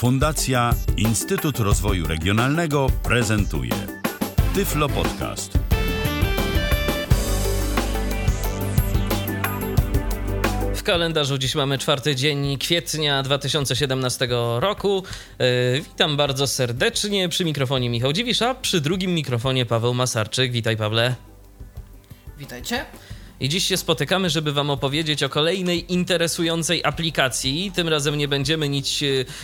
Fundacja Instytut Rozwoju Regionalnego prezentuje Tyflo Podcast. W kalendarzu dziś mamy czwarty dzień kwietnia 2017 roku. Yy, witam bardzo serdecznie. Przy mikrofonie Michał Dziwisza, przy drugim mikrofonie Paweł Masarczyk. Witaj Pawle. Witajcie. I dziś się spotykamy, żeby Wam opowiedzieć o kolejnej interesującej aplikacji. Tym razem nie będziemy nic,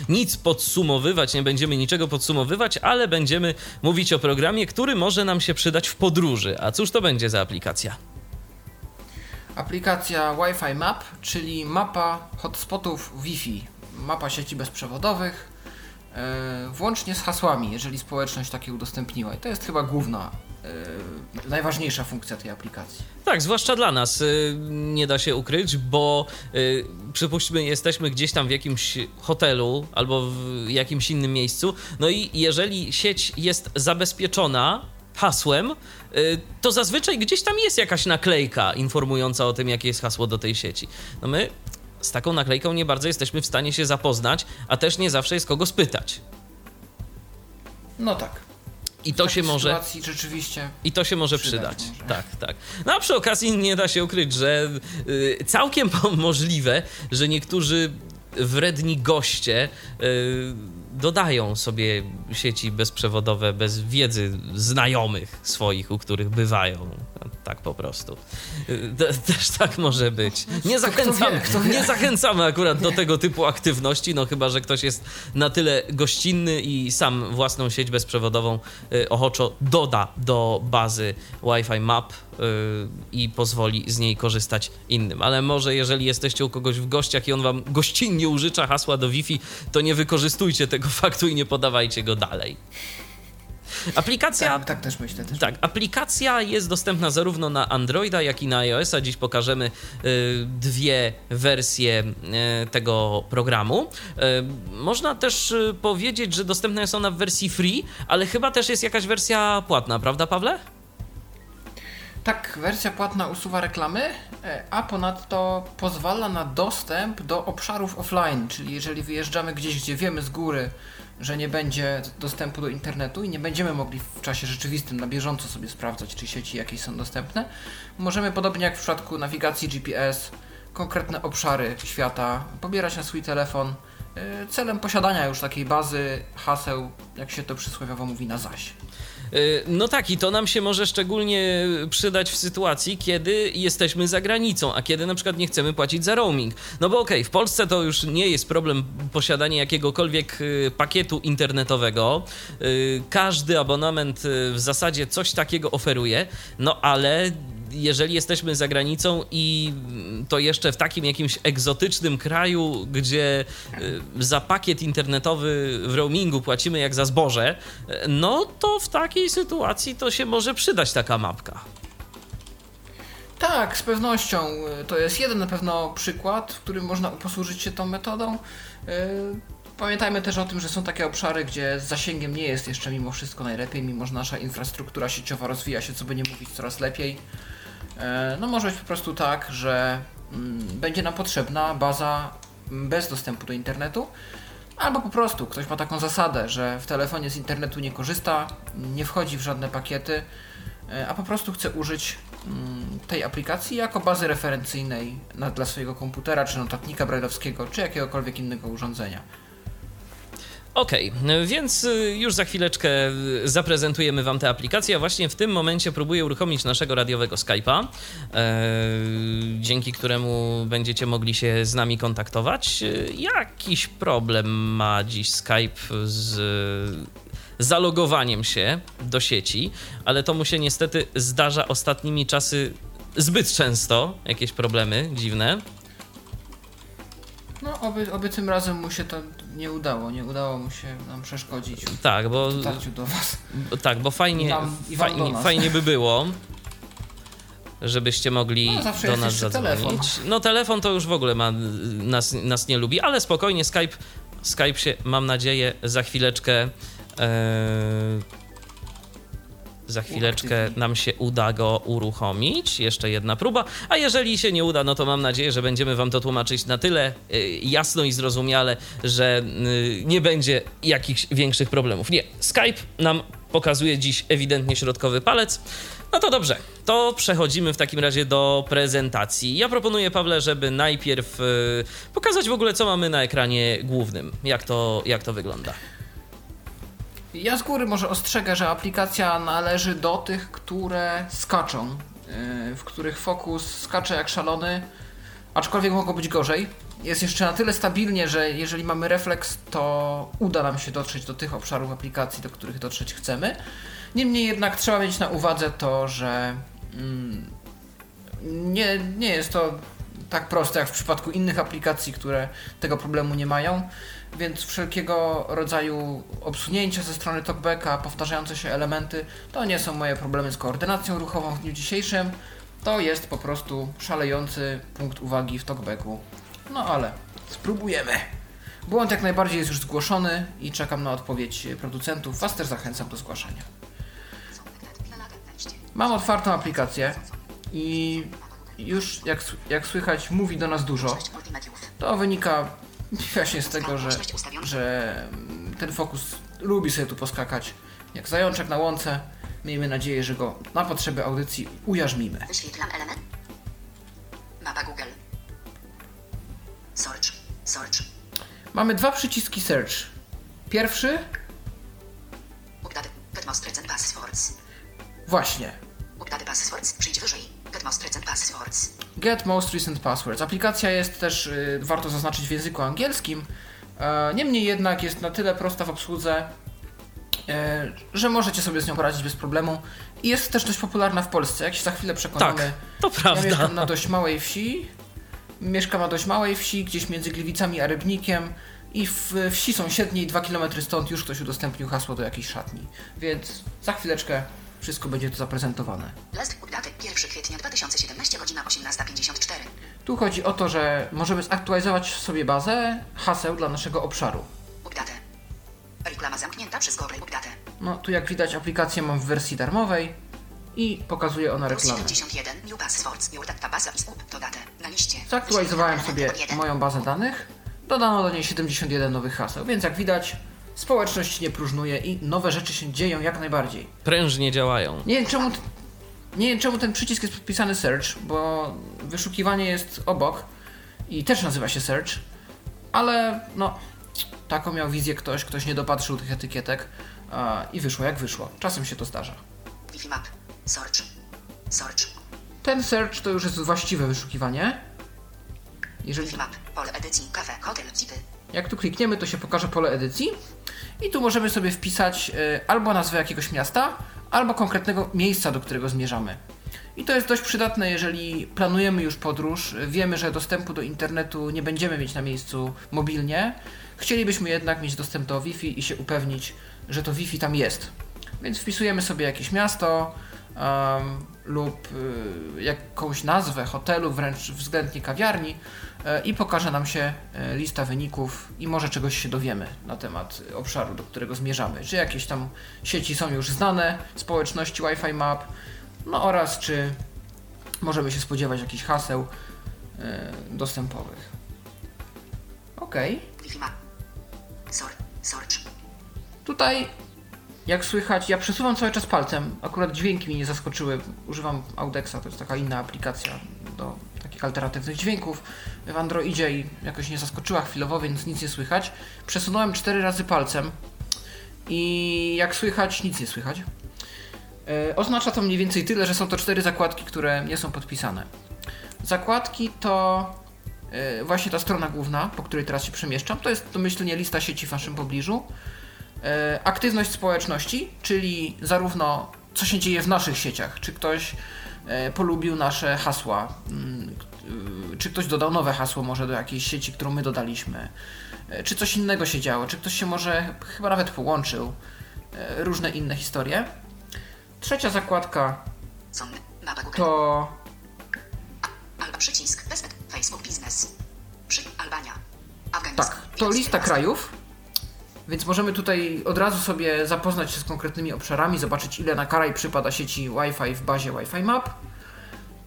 nic podsumowywać, nie będziemy niczego podsumowywać, ale będziemy mówić o programie, który może nam się przydać w podróży. A cóż to będzie za aplikacja? Aplikacja Wi-Fi Map, czyli mapa hotspotów Wi-Fi, mapa sieci bezprzewodowych, yy, włącznie z hasłami, jeżeli społeczność takie udostępniła. I to jest chyba główna najważniejsza funkcja tej aplikacji. Tak, zwłaszcza dla nas yy, nie da się ukryć, bo yy, przypuśćmy, jesteśmy gdzieś tam w jakimś hotelu albo w jakimś innym miejscu. No i jeżeli sieć jest zabezpieczona hasłem, to zazwyczaj gdzieś tam jest jakaś naklejka informująca o tym, jakie jest hasło do tej sieci. No my z taką naklejką nie bardzo jesteśmy w stanie się zapoznać, a też nie zawsze jest kogo spytać. No tak. I to się może. rzeczywiście. I to się może przydać. przydać. Może. Tak, tak. No a przy okazji nie da się ukryć, że y, całkiem możliwe, że niektórzy wredni goście y, dodają sobie sieci bezprzewodowe bez wiedzy znajomych swoich, u których bywają. Tak po prostu. Też tak może być. Nie zachęcamy, nie zachęcamy akurat do tego typu aktywności, no chyba, że ktoś jest na tyle gościnny i sam własną sieć bezprzewodową y, ochoczo doda do bazy Wi-Fi Map y, i pozwoli z niej korzystać innym. Ale może jeżeli jesteście u kogoś w gościach i on wam gościnnie użycza hasła do Wi-Fi, to nie wykorzystujcie tego faktu i nie podawajcie go dalej. Aplikacja. Tak, tak też myślę. Też tak, aplikacja jest dostępna zarówno na Androida, jak i na iOS-a. Dziś pokażemy y, dwie wersje y, tego programu. Y, można też y, powiedzieć, że dostępna jest ona w wersji free, ale chyba też jest jakaś wersja płatna, prawda, Pawle? Tak, wersja płatna usuwa reklamy, e, a ponadto pozwala na dostęp do obszarów offline, czyli jeżeli wyjeżdżamy gdzieś, gdzie wiemy z góry, że nie będzie dostępu do internetu i nie będziemy mogli w czasie rzeczywistym na bieżąco sobie sprawdzać, czy sieci jakieś są dostępne, możemy podobnie jak w przypadku nawigacji GPS, konkretne obszary świata pobierać na swój telefon e, celem posiadania już takiej bazy haseł, jak się to przysłowiowo mówi, na zaś. Y, no tak, i to nam się może szczególnie przydać w sytuacji, kiedy jesteśmy za granicą, a kiedy na przykład nie chcemy płacić za roaming. No bo okej, okay, w Polsce to już nie jest problem posiadanie jakiegokolwiek y, pakietu internetowego. Y, każdy abonament w zasadzie coś takiego oferuje, no ale jeżeli jesteśmy za granicą i to jeszcze w takim jakimś egzotycznym kraju, gdzie y, za pakiet internetowy w roamingu płacimy jak za zboże, no to w takiej sytuacji to się może przydać taka mapka. Tak, z pewnością. To jest jeden na pewno przykład, w którym można posłużyć się tą metodą. Y, pamiętajmy też o tym, że są takie obszary, gdzie z zasięgiem nie jest jeszcze mimo wszystko najlepiej, mimo że nasza infrastruktura sieciowa rozwija się, co by nie mówić, coraz lepiej. E, no może być po prostu tak, że mm, będzie nam potrzebna baza bez dostępu do internetu, albo po prostu ktoś ma taką zasadę, że w telefonie z internetu nie korzysta, nie wchodzi w żadne pakiety, e, a po prostu chce użyć mm, tej aplikacji jako bazy referencyjnej dla swojego komputera, czy notatnika brailleowskiego, czy jakiegokolwiek innego urządzenia. Okay, więc y, już za chwileczkę y, zaprezentujemy Wam tę aplikację. Właśnie w tym momencie próbuję uruchomić naszego radiowego Skype'a, e, dzięki któremu będziecie mogli się z nami kontaktować. Y, jakiś problem ma dziś Skype z zalogowaniem się do sieci, ale to mu się niestety zdarza ostatnimi czasy zbyt często, jakieś problemy dziwne. No, oby, oby tym razem mu się to nie udało, nie udało mu się nam przeszkodzić tak, bo, do was. Tak, bo fajnie, i fajnie, fajnie by było, żebyście mogli no, do nas zadzwonić. Telefon. No telefon to już w ogóle ma, nas, nas nie lubi, ale spokojnie, Skype, Skype się, mam nadzieję, za chwileczkę e, Za chwileczkę nam się uda go uruchomić. Jeszcze jedna próba. A jeżeli się nie uda, no to mam nadzieję, że będziemy Wam to tłumaczyć na tyle y, jasno i zrozumiale, że y, nie będzie jakichś większych problemów. Nie, Skype nam pokazuje dziś ewidentnie środkowy palec. No to dobrze, to przechodzimy w takim razie do prezentacji. Ja proponuję, Pawle, żeby najpierw y, pokazać w ogóle, co mamy na ekranie głównym. Jak to, jak to wygląda. Ja z góry może ostrzegę, że aplikacja należy do tych, które skaczą, yy, w których fokus skacze jak szalony, aczkolwiek mogło być gorzej. Jest jeszcze na tyle stabilnie, że jeżeli mamy refleks, to uda nam się dotrzeć do tych obszarów aplikacji, do których dotrzeć chcemy. Niemniej jednak trzeba mieć na uwadze to, że mm, nie, nie jest to tak proste jak w przypadku innych aplikacji, które tego problemu nie mają, więc wszelkiego rodzaju obsunięcia ze strony talkbacka, powtarzające się elementy, to nie są moje problemy z koordynacją ruchową w dniu dzisiejszym, to jest po prostu szalejący punkt uwagi w talkbacku. No ale spróbujemy. Błąd jak najbardziej jest już zgłoszony i czekam na odpowiedź producentów. Was też zachęcam do zgłaszania. Mam otwartą aplikację i już jak, jak słychać mówi do nas dużo. To wynika właśnie z tego, że, że ten fokus lubi sobie tu poskakać jak zajączek na łące. Miejmy nadzieję, że go na potrzeby audycji ujarzmimy. Wyświetlam element. Mapa Google. Search. Search. Mamy dwa przyciski search. Pierwszy, Update. Passwords. właśnie, Update passwords. Przyjdź wyżej. Get most recent passwords. Get Most Recent Passwords. Aplikacja jest też, y, warto zaznaczyć, w języku angielskim. E, niemniej jednak jest na tyle prosta w obsłudze, e, że możecie sobie z nią poradzić bez problemu. I jest też dość popularna w Polsce, jak się za chwilę przekonamy. Tak, to Ja prawda. mieszkam na dość małej wsi. Mieszkam na dość małej wsi, gdzieś między Gliwicami a Rybnikiem. I w wsi sąsiedniej, 2 km stąd, już ktoś udostępnił hasło do jakiejś szatni. Więc za chwileczkę wszystko będzie tu zaprezentowane. Last update. 1 kwietnia 2017 godzina 18.54. Tu chodzi o to, że możemy zaktualizować sobie bazę haseł dla naszego obszaru. Update. Reklama zamknięta przez Google Update. No, tu jak widać aplikację mam w wersji darmowej i pokazuje ona reklamę. 71. New passwords. Your data basa is up to date. Na liście. Zaktualizowałem sobie moją bazę danych, dodano do niej 71 nowych haseł, więc jak widać społeczność nie próżnuje i nowe rzeczy się dzieją jak najbardziej. Prężnie działają. Nie wiem czemu, nie wiem czemu ten przycisk jest podpisany search, bo wyszukiwanie jest obok i też nazywa się search, ale no taką miał wizję ktoś, ktoś nie dopatrzył tych etykietek a, i wyszło jak wyszło. Czasem się to zdarza. Wi-Fi map. Search. Search. Ten search to już jest właściwe wyszukiwanie. Jeżeli Wi-Fi map. Pole edycji. Kafe. Hotel. Zipy. Jak tu klikniemy, to się pokaże pole edycji i tu możemy sobie wpisać y, albo nazwę jakiegoś miasta, albo konkretnego miejsca, do którego zmierzamy. I to jest dość przydatne, jeżeli planujemy już podróż, wiemy, że dostępu do internetu nie będziemy mieć na miejscu mobilnie, chcielibyśmy jednak mieć dostęp do Wi-Fi i się upewnić, że to Wi-Fi tam jest. Więc wpisujemy sobie jakieś miasto em, lub y, jakąś nazwę hotelu, wręcz względnie kawiarni e, i pokaże nam się e, lista wyników i może czegoś się dowiemy na temat obszaru, do którego zmierzamy. Czy jakieś tam sieci są już znane, społeczności Wi-Fi Map, no oraz czy możemy się spodziewać jakichś haseł e, dostępowych. Search. Tutaj, jak słychać, ja przesuwam cały czas palcem. Akurat dźwięki mnie nie zaskoczyły. Używam Audexa, to jest taka inna aplikacja do takich alternatywnych dźwięków w Androidzie i jakoś nie zaskoczyła chwilowo, więc nic nie słychać. Przesunąłem cztery razy palcem i jak słychać, nic nie słychać. E, oznacza to mniej więcej tyle, że są to cztery zakładki, które nie są podpisane. Zakładki to e, właśnie ta strona główna, po której teraz się przemieszczam. To jest domyślnie lista sieci w waszym pobliżu. E, aktywność społeczności, czyli zarówno co się dzieje w naszych sieciach, czy ktoś polubił nasze hasła, mm, y, czy ktoś dodał nowe hasło może do jakiejś sieci, którą my dodaliśmy, e, czy coś innego się działo, czy ktoś się może chyba nawet połączył, e, różne inne historie. Trzecia zakładka to przycisk. Facebook Business. Przy Albania. Afganistan. tak, to lista krajów, Więc możemy tutaj od razu sobie zapoznać się z konkretnymi obszarami, zobaczyć ile na karaj przypada sieci Wi-Fi w bazie Wi-Fi Map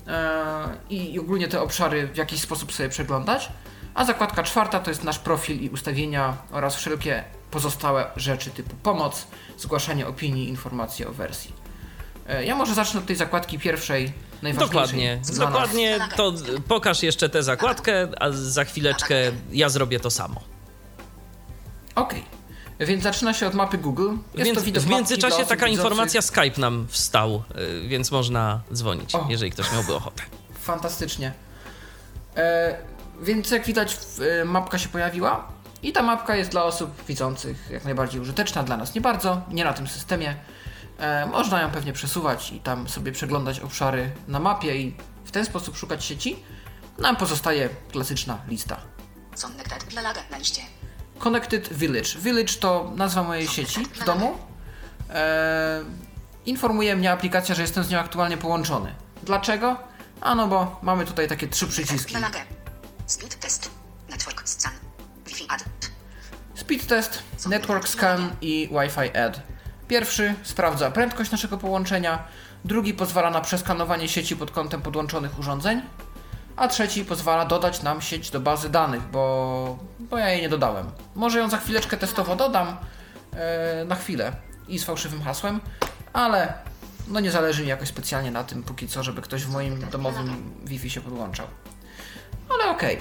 e, i ogólnie te obszary w jakiś sposób sobie przeglądać. A zakładka czwarta to jest nasz profil i ustawienia oraz wszelkie pozostałe rzeczy typu pomoc, zgłaszanie opinii, informacje o wersji. E, Ja może zacznę od tej zakładki pierwszej, najważniejszej. Dokładnie, dokładnie. To pokaż jeszcze tę zakładkę, a za chwileczkę ja zrobię to samo. Okej, więc zaczyna się od mapy Google. Jest Więc to widok w międzyczasie taka widzących. informacja Skype nam wstał, y, więc można dzwonić, O. jeżeli ktoś miałby ochotę. Fantastycznie. E, więc jak widać, e, mapka się pojawiła. I ta mapka jest dla osób widzących jak najbardziej użyteczna, dla nas nie bardzo, nie na tym systemie. E, można ją pewnie przesuwać i tam sobie przeglądać obszary na mapie i w ten sposób szukać sieci. Nam pozostaje klasyczna lista. Laga na liście. Connected Village. Village to nazwa mojej sieci w domu. E, informuje mnie aplikacja, że jestem z nią aktualnie połączony. Dlaczego? Ano bo mamy tutaj takie trzy przyciski. Speed test. Network scan. Wi-Fi add. Speed test, network scan i Wi-Fi add. Pierwszy sprawdza prędkość naszego połączenia, drugi pozwala na przeskanowanie sieci pod kątem podłączonych urządzeń, a trzeci pozwala dodać nam sieć do bazy danych, bo, bo ja jej nie dodałem. Może ją za chwileczkę testowo dodam, e, na chwilę i z fałszywym hasłem, ale no nie zależy mi jakoś specjalnie na tym póki co, żeby ktoś w moim domowym Wi-Fi się podłączał. Ale okej.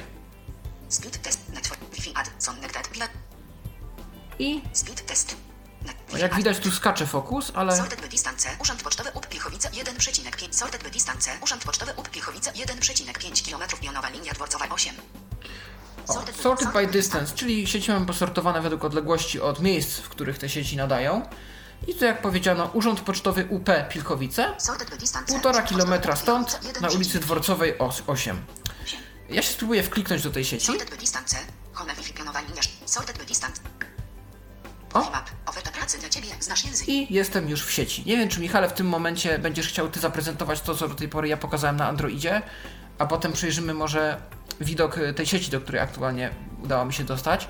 Speed test. Network. Wi-Fi. Connected dla... I Speed test. Jak widać tu skacze fokus, ale... Sorted by distance. Urząd Pocztowy UP Pilchowice 1,5. Sorted by distance. Urząd Pocztowy UP Pilchowice 1,5 km. Pionowa linia dworcowa 8. O, sorted by distance, czyli sieci mamy posortowane według odległości od miejsc, w których te sieci nadają. I tu jak powiedziano, Urząd Pocztowy UP Pilchowice, Sorted by distance. półtora Urząd Pocztowy kilometra UP stąd, na ulicy 1,5. Dworcowej os- 8. Ja się spróbuję wkliknąć do tej sieci. Sorted by distance. Sorted by distance. Język. I jestem już w sieci. Nie wiem, czy Michale w tym momencie będziesz chciał Ty zaprezentować to, co do tej pory ja pokazałem na Androidzie, a potem przejrzymy może widok y, tej sieci, do której aktualnie udało mi się dostać.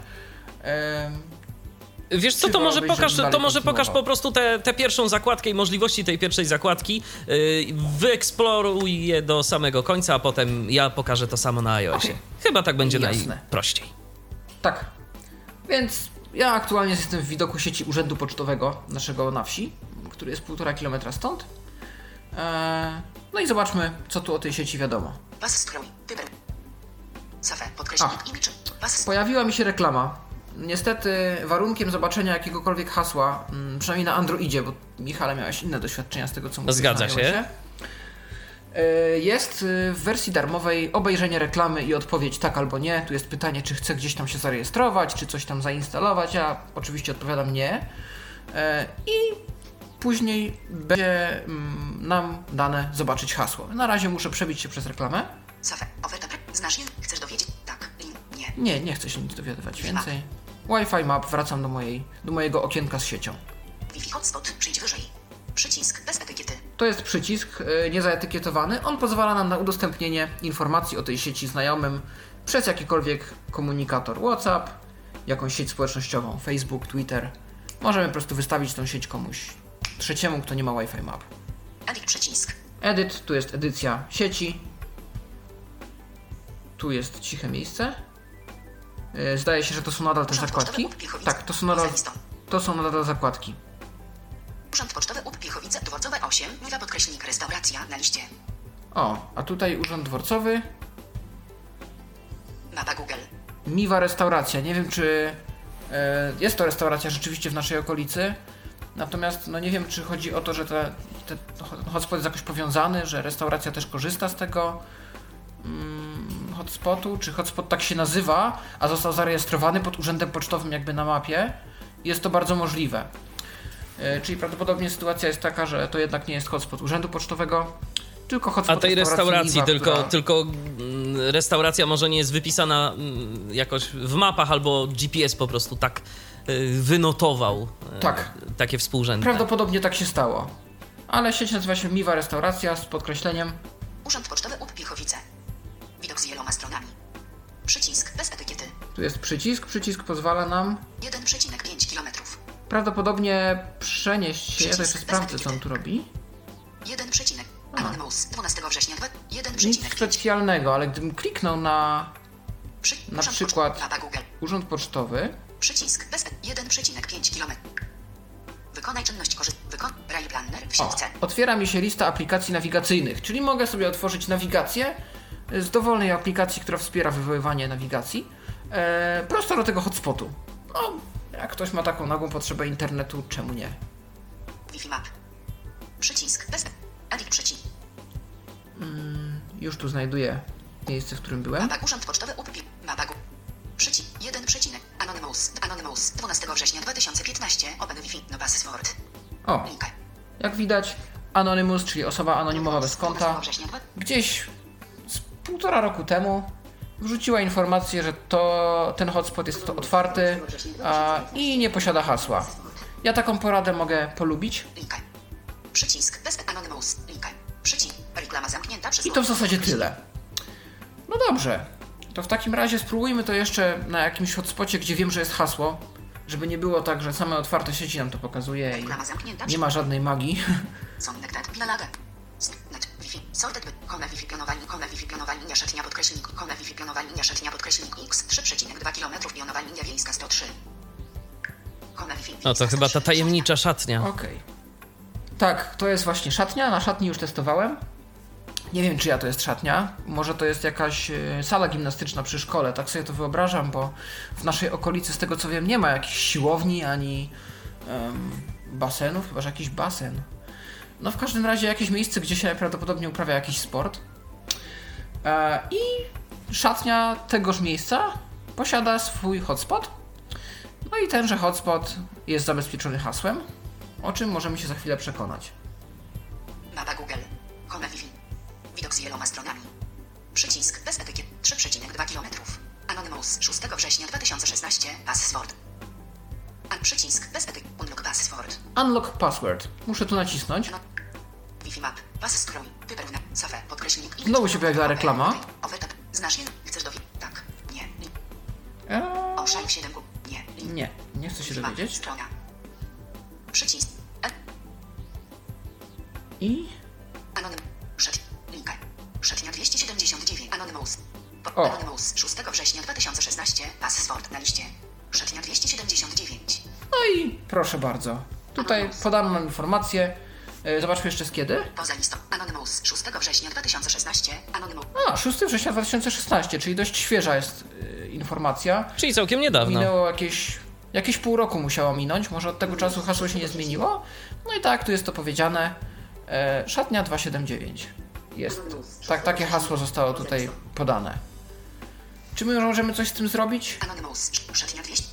Wiesz co, to może pokaż, to może pokaż po prostu tę tę pierwszą zakładkę i możliwości tej pierwszej zakładki. Yy, wyeksploruj je do samego końca, a potem ja pokażę to samo na iOSie. Okej. Chyba tak będzie Jasne. najprościej. Tak. Więc ja aktualnie jestem w widoku sieci urzędu pocztowego naszego na wsi, który jest półtora kilometra stąd. Eee, no i zobaczmy, co tu o tej sieci wiadomo. Pas scroll. Wyber. Safe. Podkreślnik Ach. image. Pas Pojawiła mi się reklama. Niestety warunkiem zobaczenia jakiegokolwiek hasła, mm, przynajmniej na Androidzie, bo Michale miałeś inne doświadczenia z tego, co mówisz Zgadza na się. E, Jest y, w wersji darmowej obejrzenie reklamy i odpowiedź tak albo nie. Tu jest pytanie, czy chcę gdzieś tam się zarejestrować, czy coś tam zainstalować. Ja oczywiście odpowiadam nie. E, I później będzie mm, nam dane zobaczyć hasło. Na razie muszę przebić się przez reklamę. Znasz język? Chcesz dowiedzieć? Tak. Nie. Nie, nie chcę się nic dowiadywać więcej. Wi-Fi map, wracam do, mojej, do mojego okienka z siecią. Wi-Fi hotspot. Przyjdź wyżej. Przycisk bez etykiety. To jest przycisk y, niezaetykietowany. On pozwala nam na udostępnienie informacji o tej sieci znajomym przez jakikolwiek komunikator WhatsApp, jakąś sieć społecznościową, Facebook, Twitter. Możemy po prostu wystawić tą sieć komuś trzeciemu, kto nie ma Wi-Fi map. Edit przycisk. Edit, tu jest edycja sieci. Tu jest ciche miejsce. Y, Zdaje się, że to są nadal te zakładki. Tak, to są nadal, to są nadal zakładki. Urząd Pocztowy 8. Miwa podkreślnik restauracja na liście. O, a tutaj urząd dworcowy. Mapa Google. Miwa restauracja. Nie wiem, czy e, jest to restauracja rzeczywiście w naszej okolicy. Natomiast no nie wiem, czy chodzi o to, że te, te hotspot jest jakoś powiązany, że restauracja też korzysta z tego mm, hotspotu, czy hotspot tak się nazywa, a został zarejestrowany pod urzędem pocztowym jakby na mapie. Jest to bardzo możliwe. E, czyli prawdopodobnie sytuacja jest taka, że to jednak nie jest hotspot urzędu pocztowego, tylko hotspot A tej restauracji tylko, która- tylko mm, restauracja może nie jest wypisana mm, jakoś w mapach, albo GPS po prostu tak y, wynotował y, Tak. takie współrzędne. Prawdopodobnie tak się stało. Ale sieć nazywa się Miwa Restauracja z podkreśleniem. Urząd Pocztowy UP Pilchowice. Widok z wieloma stronami. Przycisk bez etykiety. Tu jest przycisk. Przycisk pozwala nam. 1,5 km. Prawdopodobnie przenieść się. Ja to jeszcze sprawdzę, co on tu robi. 1 przecinek. Anonymous 12 września 2. 1 Nic przecinek 5. specjalnego, ale gdybym kliknął na Przy, na przykład- Google. urząd pocztowy, Przycisk bez 1,5 km. Wykonaj czynność korzy... Wykon... Braille Planner w o, siatce. otwiera mi się lista aplikacji nawigacyjnych, czyli mogę sobie otworzyć nawigację z dowolnej aplikacji, która wspiera wywoływanie nawigacji, e, prosto do tego hotspotu. Jak ktoś ma taką nagłą potrzebę internetu, czemu nie? Wi-Fi Map. Przycisk bez... Edit przycisk. Już tu znajduję miejsce, w którym byłem. Mapa Urząd Pocztowy UPI. Mapa. Przycisk 1 przecinek. Anonymous. Anonymous 12 września 2015. Open Wi-Fi. No password. O, jak widać, Anonymous, czyli osoba anonimowa bez 12 konta, września 2. gdzieś z półtora roku temu wrzuciła informację, że to ten hotspot jest otwarty a, i nie posiada hasła. Ja taką poradę mogę polubić. Przycisk bez Anonymous. Przycisk. Reklama zamknięta przez i to w zasadzie tyle. No dobrze, to w takim razie spróbujmy to jeszcze na jakimś hotspocie, gdzie wiem, że jest hasło, żeby nie było tak, że same otwarte sieci nam to pokazuje i nie ma żadnej magii. Wi-Fi. Sorted by. Kona Wi-Fi pionowa. Kona Wi-Fi pionowa linia szetnia podkreślnik. Kona Wi-Fi pionowa linia szetnia podkreślnik x 3,2 km pionowa linia wiejska 103. Kona Wi-Fi. No to chyba ta 103, tajemnicza szatnia. Okej. Tak, to jest właśnie szatnia. Na szatni już testowałem. Nie wiem, czyja to jest szatnia. Może to jest jakaś e, sala gimnastyczna przy szkole. Tak sobie to wyobrażam, bo w naszej okolicy, z tego co wiem, nie ma jakichś siłowni ani em, basenów. Chyba, że jakiś basen. No w każdym razie jakieś miejsce, gdzie się prawdopodobnie uprawia jakiś sport. E, I szatnia tegoż miejsca posiada swój hotspot. No i tenże hotspot jest zabezpieczony hasłem, o czym możemy się za chwilę przekonać. Mapa Google. Kona Wi-Fi. Widok z wieloma stronami. Przycisk bez etykiet 3,2 km. Anonymous 6 września 2016. Password. Przycisk bez etykiet. Unlock password. Unlock password. Muszę tu nacisnąć. No. Wi-Fi map. Pas skrój. Wypełnia. Safę. Podkreślnik. Znowu się pojawiła reklama. Overtap. Znasz je? Chcesz dowiedzieć? Tak. Nie. Nie. Eee, Oszaj 7 gu. Nie. Link. nie, nie chcę się dowiedzieć. Strona. Przycisk. E. I Anonym. Linka. Szetnia 279. Anonymous. Po, O. Anonymous 6 września 2016. Password na liście. Szetnia 279. no i proszę bardzo. Tutaj podano nam informację. E, Zobaczmy jeszcze z kiedy. Poza listą. Anonymous 6 września 2016. Anonymous. A, 6 września 2016, czyli dość świeża jest e, informacja. Czyli całkiem niedawno. Minęło jakieś, jakieś pół roku musiało minąć, może od tego czasu hasło się nie zmieniło. No i tak, tu jest to powiedziane. E, szatnia 279. Jest. Tak, takie hasło zostało tutaj podane. Czy my możemy coś z tym zrobić? Anonymous. Szetnia 200.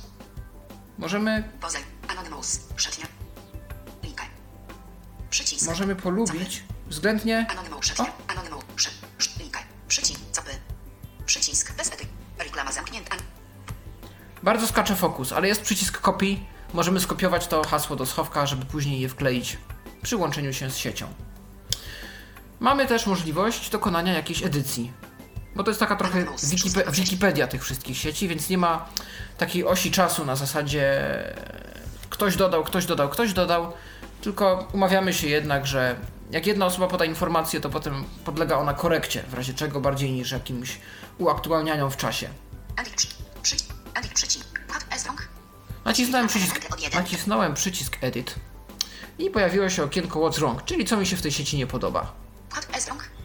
Możemy, Poza. Anonymous. Przycisk. możemy polubić względnie. Anonymous. Anonymous. Przycisk. Copy. Przycisk. Bez. Reklama zamknięta. Bardzo skacze fokus, ale jest przycisk copy. Możemy skopiować to hasło do schowka, żeby później je wkleić przy łączeniu się z siecią. Mamy też możliwość dokonania jakiejś edycji. Bo to jest taka trochę Wikipe- Wikipedia tych wszystkich sieci, więc nie ma takiej osi czasu na zasadzie ktoś dodał, ktoś dodał, ktoś dodał, tylko umawiamy się jednak, że jak jedna osoba poda informację, to potem podlega ona korekcie, w razie czego bardziej niż jakimś uaktualnianiom w czasie. Nacisnąłem przycisk, nacisnąłem przycisk Edit i pojawiło się okienko What's Wrong, czyli co mi się w tej sieci nie podoba. Kod S rąk.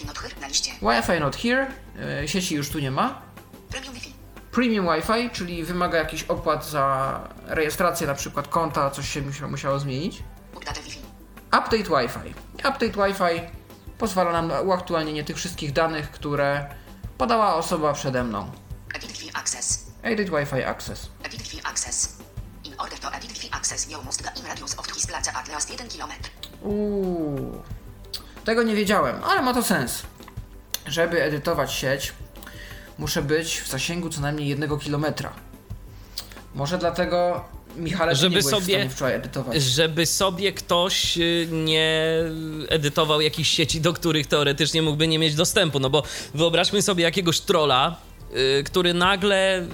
Wi-Fi not here na liście. Wi-Fi not here, e, sieci już tu nie ma. Premium Wi-Fi. Premium Wi-Fi, czyli wymaga jakichś opłat za rejestrację na przykład konta, coś się musia- musiało zmienić. Update Wi-Fi. Update Wi-Fi. Update Wi-Fi pozwala nam na uaktualnienie tych wszystkich danych, które podała osoba przede mną. Edit Wi-Fi access. Edit Wi-Fi Access. Edit Wi-Fi access. In order to edit Wi-Fi access, you must go in radius of his place at last 1 km. Uuu, tego nie wiedziałem, ale ma to sens. Żeby edytować sieć, muszę być w zasięgu co najmniej jednego kilometra. Może dlatego, Michale, Żeby sobie- stanie wczoraj edytować. Żeby sobie ktoś y, nie edytował jakichś sieci, do których teoretycznie mógłby nie mieć dostępu. No bo wyobraźmy sobie jakiegoś trolla, y, który nagle, y,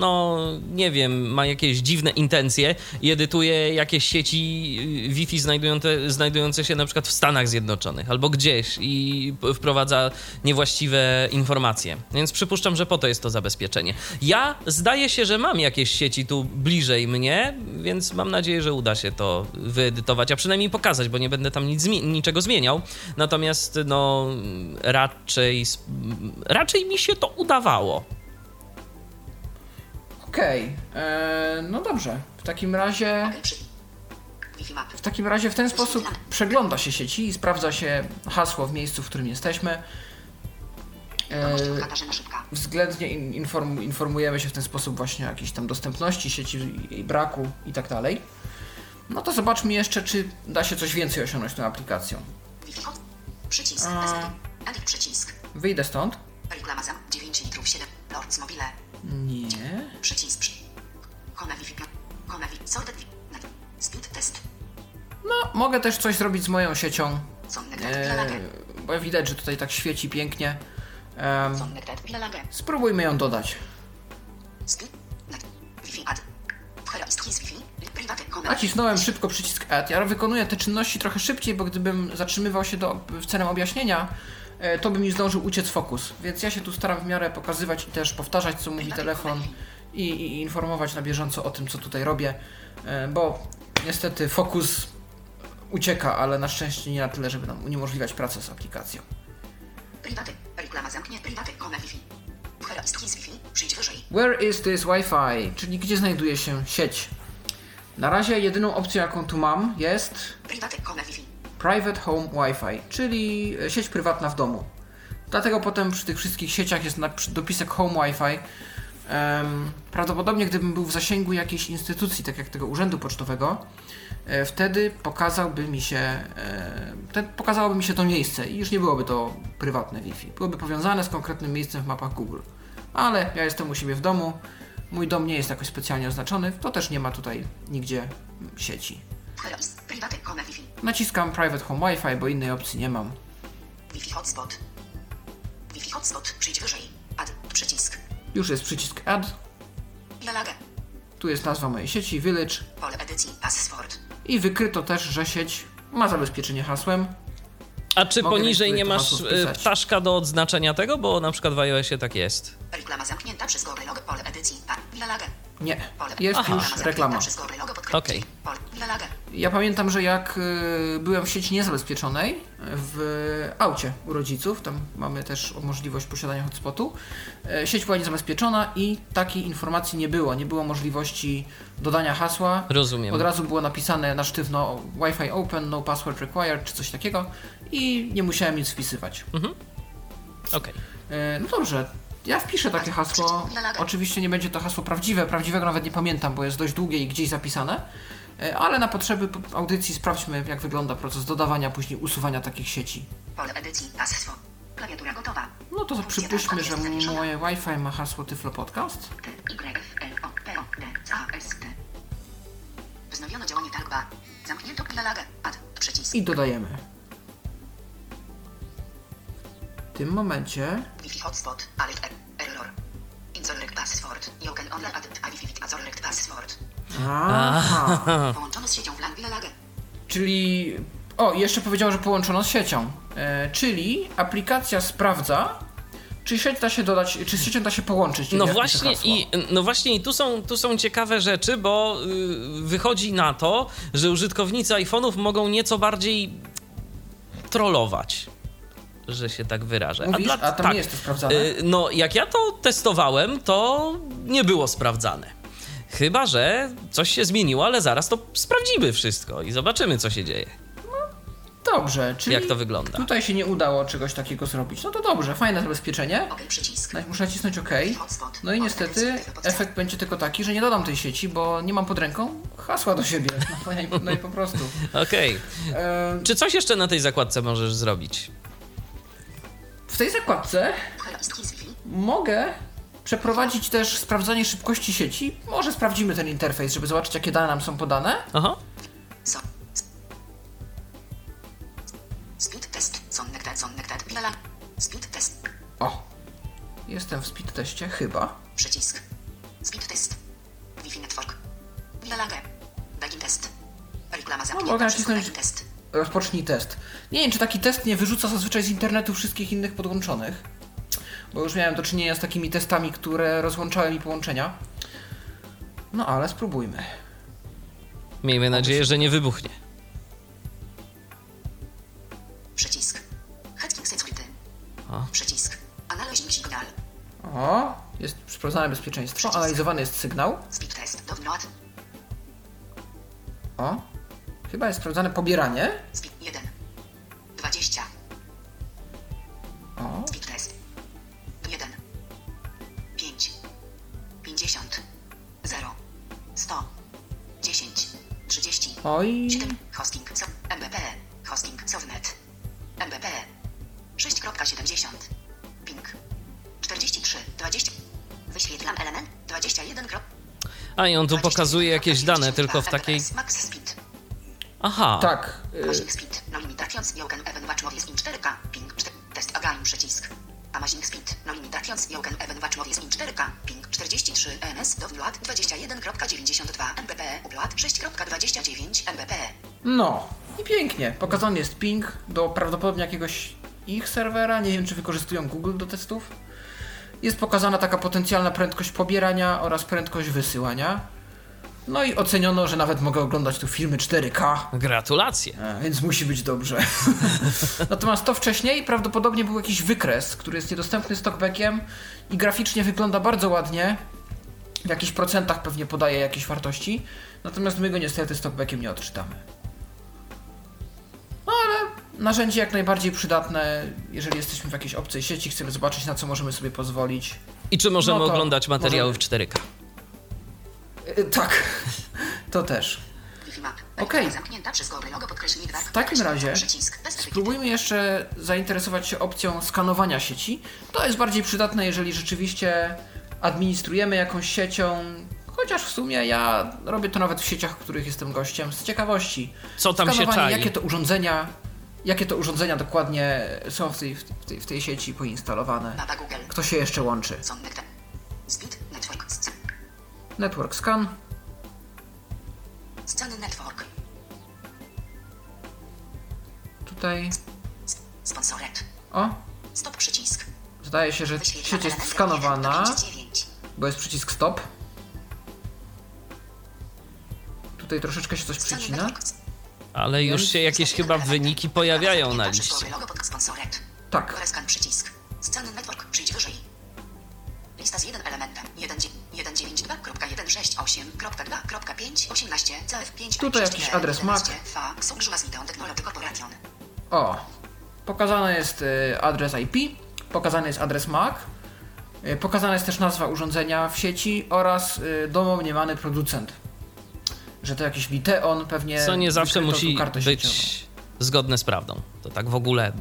no nie wiem, ma jakieś dziwne intencje i edytuje jakieś sieci y, Wi-Fi znajdujące, znajdujące się na przykład w Stanach Zjednoczonych albo gdzieś i wprowadza niewłaściwe informacje. Więc przypuszczam, że po to jest to zabezpieczenie. Ja zdaje się, że mam jakieś sieci tu bliżej mnie, więc mam nadzieję, że uda się to wyedytować, a przynajmniej pokazać, bo nie będę tam nic, niczego zmieniał. Natomiast no raczej, raczej mi się to udawało. Okej, e, no dobrze. W takim razie w takim razie w ten sposób przegląda się sieci i sprawdza się hasło w miejscu, w którym jesteśmy. E, względnie in- inform, informujemy się w ten sposób właśnie o jakiejś tam dostępności sieci, jej braku i tak dalej. No to zobaczmy jeszcze, czy da się coś więcej osiągnąć tą aplikacją. A. Przycisk. Wyjdę stąd. Reklama za 9 litrów 7. Lords Mobile. Nie. Przycisk. Speed test. No, mogę też coś zrobić z moją siecią, e, Bilalage. bo widać, że tutaj tak świeci pięknie. Bilalage. spróbujmy ją dodać. Nacisnąłem szybko przycisk Add. Ja wykonuję te czynności trochę szybciej, bo gdybym zatrzymywał się do, w celem objaśnienia, to by mi zdążył uciec fokus. Więc ja się tu staram w miarę pokazywać i też powtarzać, co mówi telefon i, i informować na bieżąco o tym, co tutaj robię, e, bo niestety fokus ucieka, ale na szczęście nie na tyle, żeby nam uniemożliwiać pracę z aplikacją. Private. Reklama zamknie. Private. Kome Wi-Fi. Przyjdź wyżej. Where is this Wi-Fi? Czyli gdzie znajduje się sieć? Na razie jedyną opcją, jaką tu mam, jest Private. Kome Wi-Fi. Private Home Wi-Fi, czyli e, sieć prywatna w domu. Dlatego potem przy tych wszystkich sieciach jest dopisek Home Wi-Fi. Prawdopodobnie gdybym był w zasięgu jakiejś instytucji, tak jak tego urzędu pocztowego, e, wtedy pokazałby mi się, e, pokazałoby mi się to miejsce i już nie byłoby to prywatne Wi-Fi. Byłoby powiązane z konkretnym miejscem w mapach Google. Ale ja jestem u siebie w domu, mój dom nie jest jakoś specjalnie oznaczony, to też nie ma tutaj nigdzie sieci. Naciskam Private Home Wi-Fi, bo innej opcji nie mam. Wi-Fi hotspot. Wi-Fi hotspot. Przyjdź wyżej. Add. Przycisk. Już jest przycisk Add, Bilalage. tu jest nazwa mojej sieci, Village Pole edycji. Password. i wykryto też, że sieć ma zabezpieczenie hasłem. A czy Mogę poniżej nie masz y, ptaszka do odznaczenia tego? Bo na przykład w iOSie tak jest. Reklama zamknięta przez Google Log. Pole edycji. A. Nie, jest Aha. już reklama. Okej. Ja pamiętam, że jak y, byłem w sieci niezabezpieczonej w aucie u rodziców, tam mamy też możliwość posiadania hotspotu, y, sieć była niezabezpieczona i takiej informacji nie było. Nie było możliwości dodania hasła. Rozumiem. Od razu było napisane na sztywno Wi-Fi open, no password required, czy coś takiego i nie musiałem nic wpisywać. Okej. E, No dobrze, ja wpiszę takie hasło. Oczywiście nie będzie to hasło prawdziwe, prawdziwego nawet nie pamiętam, bo jest dość długie i gdzieś zapisane. E, Ale na potrzeby audycji sprawdźmy, jak wygląda proces dodawania, później usuwania takich sieci. Pole edycji. Password. Klawiatura gotowa. No to przypuśćmy, że moje Wi-Fi ma hasło Tyflo Podcast. Wznowiono działanie talkba. Zamknięto. Add. Przycisk. I dodajemy. Tym momencie Wi-Fi hotspot. Alert. e- Error. Incorrect password. You can only add a Wi-Fi with incorrect password. Aha. Połączono z siecią WLAN bilalagę. Czyli. O, jeszcze powiedział, że połączono z siecią. E, czyli aplikacja sprawdza, czy sieć da się dodać, czy z siecią da się połączyć. No właśnie, i, no właśnie i tu są, tu są ciekawe rzeczy, bo y, wychodzi na to, że użytkownicy iPhone'ów mogą nieco bardziej trollować, że się tak wyrażę. Mówisz? A tam nie jest to sprawdzane? Y, No, jak ja to testowałem, to nie było sprawdzane. Chyba, że coś się zmieniło, ale zaraz to sprawdzimy wszystko i zobaczymy, co się dzieje. Dobrze, czyli Jak to wygląda? tutaj się nie udało czegoś takiego zrobić. No to dobrze, fajne zabezpieczenie. OK przycisk. No, Muszę nacisnąć OK. No i niestety efekt będzie tylko taki, że nie dodam tej sieci, bo nie mam pod ręką hasła do siebie. No, i- no i po prostu. Okej. E, Czy coś jeszcze na tej zakładce możesz zrobić? W tej zakładce mogę przeprowadzić też sprawdzanie szybkości sieci. Może sprawdzimy ten interfejs, żeby zobaczyć, jakie dane nam są podane. Aha. Speed test. Speed. O! jestem w speed teście, chyba. Przycisk. Speed test. Wi-Fi network. Dialogę. Begin test. Reklama mogę zamknięta przez nacisnąć- Begin test. Rozpocznij test. Nie wiem, czy taki test nie wyrzuca zazwyczaj z internetu wszystkich innych podłączonych. Bo już miałem do czynienia z takimi testami, które rozłączały mi połączenia. No ale spróbujmy. Miejmy nadzieję, że nie wybuchnie. Przycisk. Hacking security. O. Przycisk. Analyzing signal. O, jest sprawdzone bezpieczeństwo, analizowany jest sygnał. Speed test. Download. O, chyba jest sprawdzane pobieranie. Speed 1. 20. O, Speed test. 1. 5. 50. 0. 100. 10. 30. oj. 7. Hosting. Co? MBP. Hosting. Sovnet. MBP. 6.70. Ping. 43. 20. Wyświetlam element. 21. krop- A i on tu pokazuje jakieś dane, 22 tylko w takiej. MBPS Max speed. Aha. Tak, y, Amazing speed. No limitations. Joken even watch movies in 4K. Ping. 4. Test again przycisk. Amazing speed. No limitations. Joken even watch movies in 4K. Ping. 43. EMS. Download 21.92 MBP. Upload 6.29 MBP. no. I pięknie. Pokazany jest ping do prawdopodobnie jakiegoś ich serwera. Nie wiem, czy wykorzystują Google do testów. Jest pokazana taka potencjalna prędkość pobierania oraz prędkość wysyłania. No i oceniono, że nawet mogę oglądać tu filmy 4K. Gratulacje. E, Więc musi być dobrze. Natomiast to wcześniej prawdopodobnie był jakiś wykres, który jest niedostępny z talkbackiem i graficznie wygląda bardzo ładnie. W jakichś procentach pewnie podaje jakieś wartości. Natomiast my go niestety z talkbackiem nie odczytamy. No ale narzędzie jak najbardziej przydatne, jeżeli jesteśmy w jakiejś obcej sieci, chcemy zobaczyć na co możemy sobie pozwolić. I czy możemy No oglądać materiały w możemy. 4K? E, tak, to też. Okej. W takim razie. Spróbujmy jeszcze zainteresować się opcją skanowania sieci. To jest bardziej przydatne, jeżeli rzeczywiście administrujemy jakąś siecią. Chociaż w sumie ja robię to nawet w sieciach, w których jestem gościem, z ciekawości. Co tam się Skanowanie, czai? jakie to urządzenia, jakie to urządzenia dokładnie są w tej, w tej, w tej sieci poinstalowane. Kto się jeszcze łączy? Speed. Network. Sc- Network scan. Scany network. Tutaj. Sponsored. O, Stop przycisk. zdaje się, że sieć jest skanowana, 1 do 59. bo jest przycisk stop. Tutaj troszeczkę się coś przycina. Ale już się jakieś chyba wyniki pojawiają na liście. Logo pod sponsored. Tak. 1.168.2.5.18 CF5 Tutaj jakiś adres MAC. Corporation. O, pokazany jest y, adres IP, pokazany jest adres MAC, y, pokazana jest też nazwa urządzenia w sieci oraz y, domniemany producent. Że to jakiś Viteon pewnie. Co nie zawsze musi być sieciową. zgodne z prawdą. To tak w ogóle.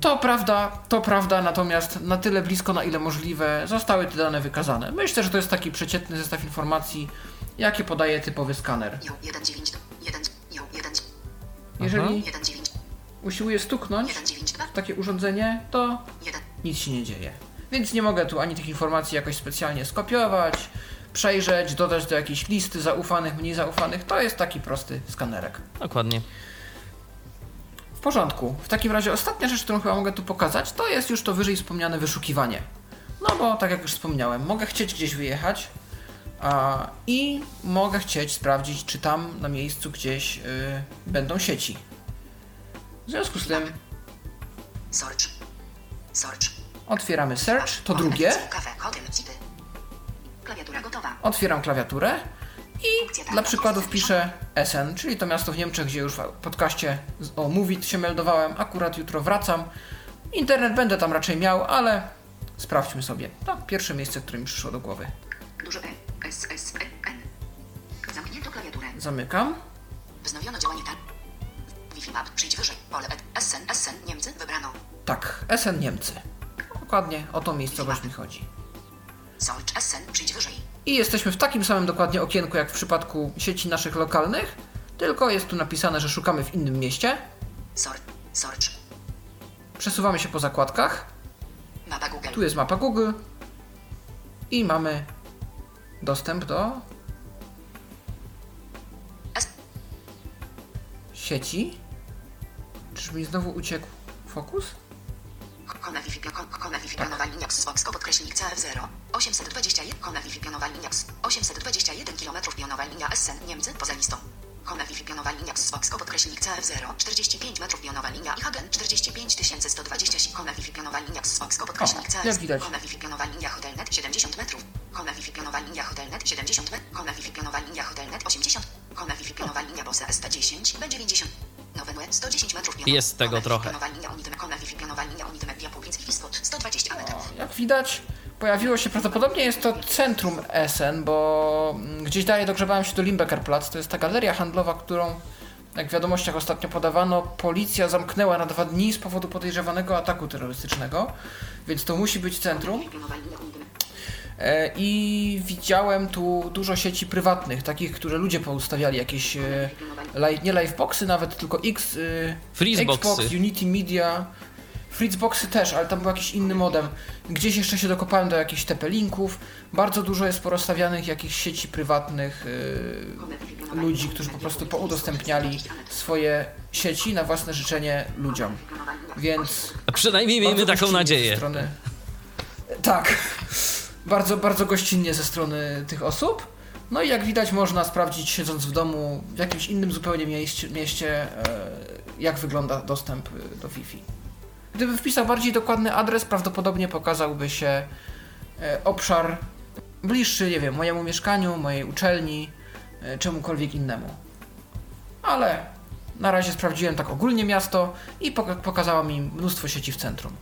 To prawda, to prawda, natomiast na tyle blisko, na ile możliwe, zostały te dane wykazane. Myślę, że to jest taki przeciętny zestaw informacji, jakie podaje typowy skaner. Jo 1.9 1 Jo 1 Jeżeli 1.9 usiłuję stuknąć 1.9 w takie urządzenie, to 1 nic się nie dzieje. Więc nie mogę tu ani tych informacji jakoś specjalnie skopiować, przejrzeć, dodać do jakiejś listy zaufanych, mniej zaufanych. To jest taki prosty skanerek. Dokładnie. W porządku. W takim razie ostatnia rzecz, którą chyba mogę tu pokazać, to jest już to wyżej wspomniane wyszukiwanie. No bo tak jak już wspomniałem, mogę chcieć gdzieś wyjechać a, i mogę chcieć sprawdzić, czy tam na miejscu gdzieś y, będą sieci. W związku z tym Search Search otwieramy search, to drugie. Otwieram klawiaturę i dla przykładu wpiszę Essen, czyli to miasto w Niemczech, gdzie już w podcaście o Movit się meldowałem. Akurat jutro wracam. Internet będę tam raczej miał, ale sprawdźmy sobie. To pierwsze miejsce, które mi przyszło do głowy. Duże E. S, S, E, N. Zamknięto klawiaturę. Zamykam. Wznowiono działanie tak. Wi-Fi map. Przyjdź wyżej. Pole ed. SN, SN. Niemcy. Wybrano. Tak, Essen Niemcy. Dokładnie o tą miejscowość mi chodzi. Search SN. Przyjdź wyżej. I jesteśmy w takim samym dokładnie okienku jak w przypadku sieci naszych lokalnych, tylko jest tu napisane, że szukamy w innym mieście. Search. Search. Przesuwamy się po zakładkach. Mapa Google. Tu jest mapa Google. I mamy dostęp do sieci. Czyż mi znowu uciekł fokus? Wi-Fi pionowa linia Xbox podkreślnik CF0 821 kona Wi-Fi pionowa linia X 821 km pionowa linia Essen Niemcy poza listą. Kona Wi-Fi pionowa linia Xbox podkreślnik CF0 45 metrów pionowa linia IHGen 45120 kona Wi-Fi pionowa linia Xbox podkreślnik O, jak CF widać. kona Wi-Fi pionowa linia Hotelnet 70 metrów. Kona Wi-Fi pionowa linia Hotelnet 70 metrów. Kona Wi-Fi pionowa linia Hotelnet 80. Kona Wi-Fi pionowa linia Bose ST10 B90. Nowe NUE 110 metrów pionowa. Jest tego Kona Wi-Fi trochę. pionowa linia Kona Wi-Fi pionowa linia jak widać, pojawiło się prawdopodobnie jest to centrum Essen, bo mm, gdzieś dalej dogrzebałem się do Limbecker To jest ta galeria handlowa, którą, jak w wiadomościach ostatnio podawano, policja zamknęła na dwa dni z powodu podejrzewanego ataku terrorystycznego, więc to musi być centrum. E, I widziałem tu dużo sieci prywatnych, takich, które ludzie poustawiali, jakieś e, nie liveboxy nawet, tylko X, e, Freezeboxy. Xbox, Unity Media, Fritzboxy też, ale tam był jakiś inny modem. Gdzieś jeszcze się dokopałem do jakichś TP-linków. Bardzo dużo jest porozstawianych jakichś sieci prywatnych e, ludzi, którzy po prostu poudostępniali swoje sieci na własne życzenie ludziom. Więc A przynajmniej miejmy taką nadzieję. Strony... Tak. Bardzo, bardzo gościnnie ze strony tych osób. No i jak widać, można sprawdzić, siedząc w domu, w jakimś innym zupełnie mieście, mieście e, jak wygląda dostęp e, do Wi-Fi. Gdyby wpisał bardziej dokładny adres, prawdopodobnie pokazałby się e, obszar bliższy, nie wiem, mojemu mieszkaniu, mojej uczelni, e, czemukolwiek innemu. Ale na razie sprawdziłem tak ogólnie miasto i poka- pokazała mi mnóstwo sieci w centrum.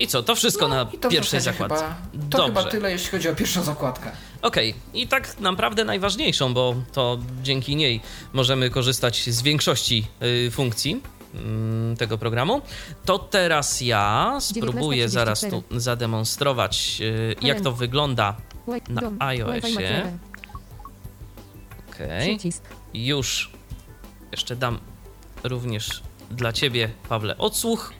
I co, to wszystko na No I to pierwszej zakładce. Chyba, to Dobrze. chyba tyle, jeśli chodzi o pierwszą zakładkę. Okej, i tak naprawdę najważniejszą, bo to dzięki niej możemy korzystać z większości y, funkcji tego programu. To teraz ja spróbuję zaraz tu zademonstrować, y, jak to wygląda na iOSie. Okej, Przycisk. już jeszcze dam również dla ciebie, Pawle, odsłuch.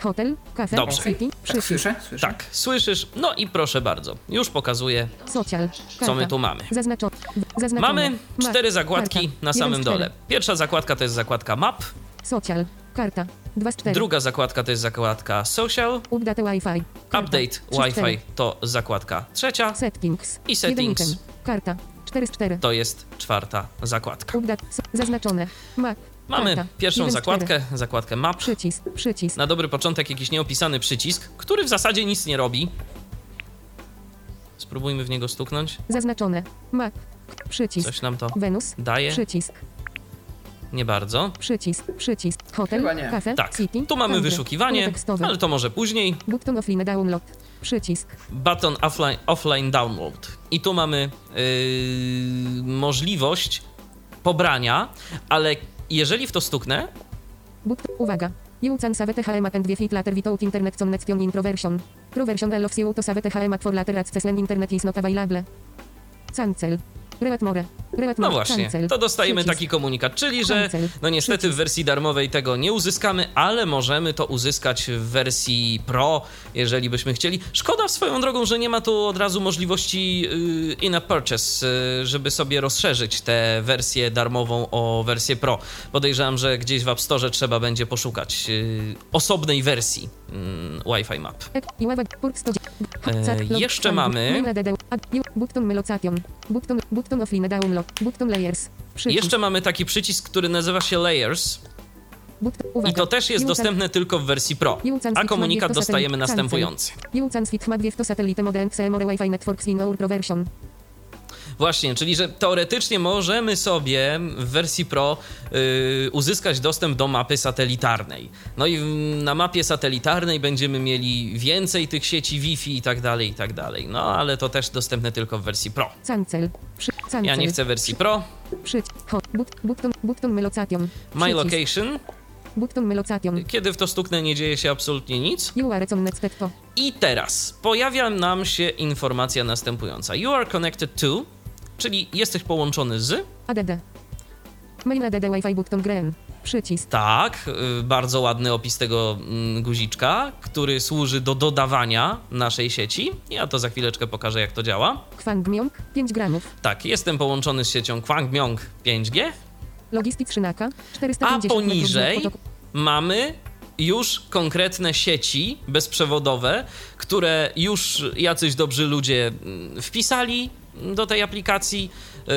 Hotel, kafe, Dobrze. city, Tak, słyszę? słyszę. Tak, słyszysz? No i proszę bardzo, już pokazuję, social, co my tu mamy. Zaznaczo, zaznaczone. Mamy cztery zakładki karta. na samym dole. Pierwsza zakładka to jest zakładka Map, Social, karta. 2 z 4. druga zakładka to jest zakładka Social, Update Wi-Fi. Update Wi-Fi to zakładka trzecia, Settings. I settings. Karta. 4 z 4. to jest czwarta zakładka. Update. Zaznaczone. Map. Mamy karta. pierwszą zakładkę, zakładkę Map. Przycisk, przycisk. Na dobry początek jakiś nieopisany przycisk, który w zasadzie nic nie robi. Spróbujmy w niego stuknąć. Zaznaczone. Map. Przycisk. Coś nam to Venus. daje? Przycisk. Nie bardzo. Przycisk. Przycisk. Hotel. Kafe. Tak, City. tu mamy country. wyszukiwanie, ale to może później. Button offline download. Przycisk. Button offline, offline download. I tu mamy yy, możliwość pobrania, ale jeżeli w to stuknę, But, uwaga. Jucan savete HM and defeat later without internet connection in proversion. Allows you to savete HM for later access when internet is not available. Cancel. No właśnie, to dostajemy taki komunikat, czyli że no niestety w wersji darmowej tego nie uzyskamy, ale możemy to uzyskać w wersji Pro, jeżeli byśmy chcieli. Szkoda swoją drogą, że nie ma tu od razu możliwości yy, in-app purchase, yy, żeby sobie rozszerzyć tę wersję darmową o wersję Pro. Podejrzewam, że gdzieś w App Store trzeba będzie poszukać yy, osobnej wersji yy, Wi-Fi Map. Ek- i ławek, port 100. E, jeszcze mamy- Button offline download. Button layers. Przycisk. Jeszcze mamy taki przycisk, który nazywa się Layers i to też jest dostępne tylko w wersji Pro. A komunikat dostajemy następujący. Właśnie, czyli że teoretycznie możemy sobie w wersji Pro y, uzyskać dostęp do mapy satelitarnej. No i w- na mapie satelitarnej będziemy mieli więcej tych sieci Wi-Fi i tak dalej, i tak dalej. No ale to też dostępne tylko w wersji Pro. Cancel. Przy, cancel. Ja nie chcę wersji Pro. Przyć. Ho, but, button, button. My. Location. Button. Kiedy w to stuknę, nie dzieje się absolutnie nic. You are. I teraz pojawia nam się informacja następująca. You are connected to, czyli jesteś połączony z ADD. Mail ADD Wi-Fi button green. Przycisk. Tak, y, bardzo ładny opis tego mm, guziczka, który służy do dodawania naszej sieci. Ja to za chwileczkę pokażę, jak to działa. Kwangmyong 5 gramów. Tak, jestem połączony z siecią Kwangmyong 5G, Logistic Szynaka a 450 metrów poniżej mamy już konkretne sieci bezprzewodowe, które już jacyś dobrzy ludzie mm, wpisali do tej aplikacji, y,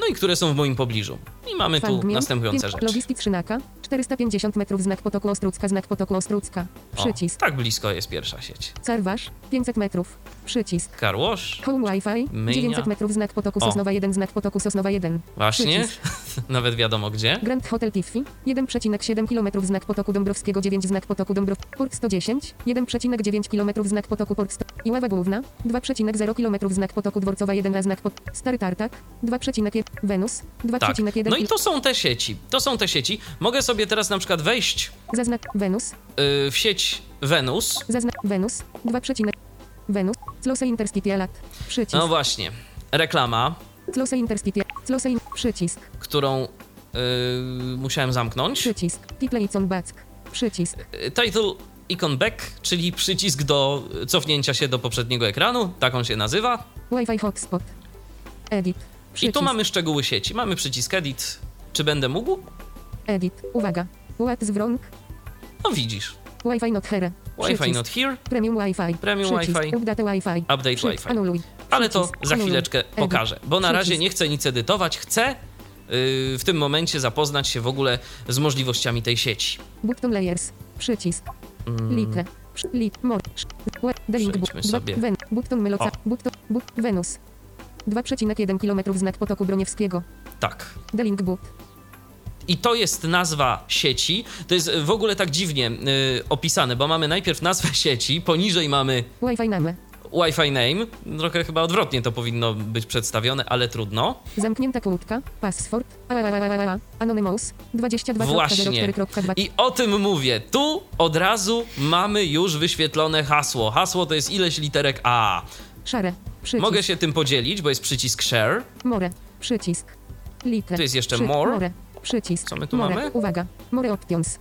no i które są w moim pobliżu. I mamy tu Kwangmyong, następujące rzeczy. Logistic Szynaka 450 metrów znak potoku Ostrucka, znak potoku Ostrucka. Przycisk. tak blisko jest pierwsza sieć. Carwasz 500 metrów. Przycisk. Wash, Home Wi-Fi Myjnia. 900 metrów znak potoku O. Sosnowa 1, znak potoku Sosnowa 1. właśnie, nawet wiadomo gdzie. Grand Hotel Tiffy 1,7 km znak potoku Dąbrowskiego 9 znak potoku Dąbrow Port 110 1,9 km znak potoku Port 100 Iława Główna 2,0 km znak potoku Dworcowa 1 a znak pot Stary Tartak 2,1 Wenus 2,1 Tak. No i to są te sieci. To są te sieci. Mogę sobie teraz na przykład wejść Zaznak Wenus yy, w sieć Venus. Zaznak Wenus 2, Wenus Close Intercity Alat Przycisk No właśnie, reklama, Close Intercity Close in Przycisk którą yy, musiałem zamknąć. Przycisk Tipleicon Back Przycisk Yy, Title Icon Back, czyli przycisk do cofnięcia się do poprzedniego ekranu, tak on się nazywa. Wi-Fi Hotspot Edit I Przycisk tu mamy szczegóły sieci. Mamy przycisk Edit. Czy będę mógł? Edit Uwaga Ład zwrąg No widzisz. Wi-Fi not here. Wi-Fi not here, Premium Wi-Fi. Premium. Wi-Fi. Update Wi-Fi. update. Wi-Fi. Anuluj. Ale to za chwileczkę pokażę, bo na razie nie chcę nic edytować, chcę yy, w tym momencie zapoznać się w ogóle z możliwościami tej sieci. Button layers. Przycisk. Litre. Przy- Lit. Mor. sz- łe- Delink. bu- Przejdźmy sobie. Button Meloca. Button. But. Wenus. 2,1 km znak potoku Broniewskiego. tak. Delink but. I to jest nazwa sieci. To jest w ogóle tak dziwnie y, opisane, bo mamy najpierw nazwę sieci, poniżej mamy Wi-Fi name. Wi-Fi name. Trochę chyba odwrotnie to powinno być przedstawione, ale trudno. Zamknięta kłódka. Password. Anonymous. Właśnie. 22.04.2. I o tym mówię. Tu od razu mamy już wyświetlone hasło. Hasło to jest ileś literek A. Szare. Przycisk. Mogę się tym podzielić, bo jest przycisk share. More. Przycisk. Litre. Tu jest jeszcze Przy- more. More. Przycisk. Co my tu more. mamy? Uwaga. More options.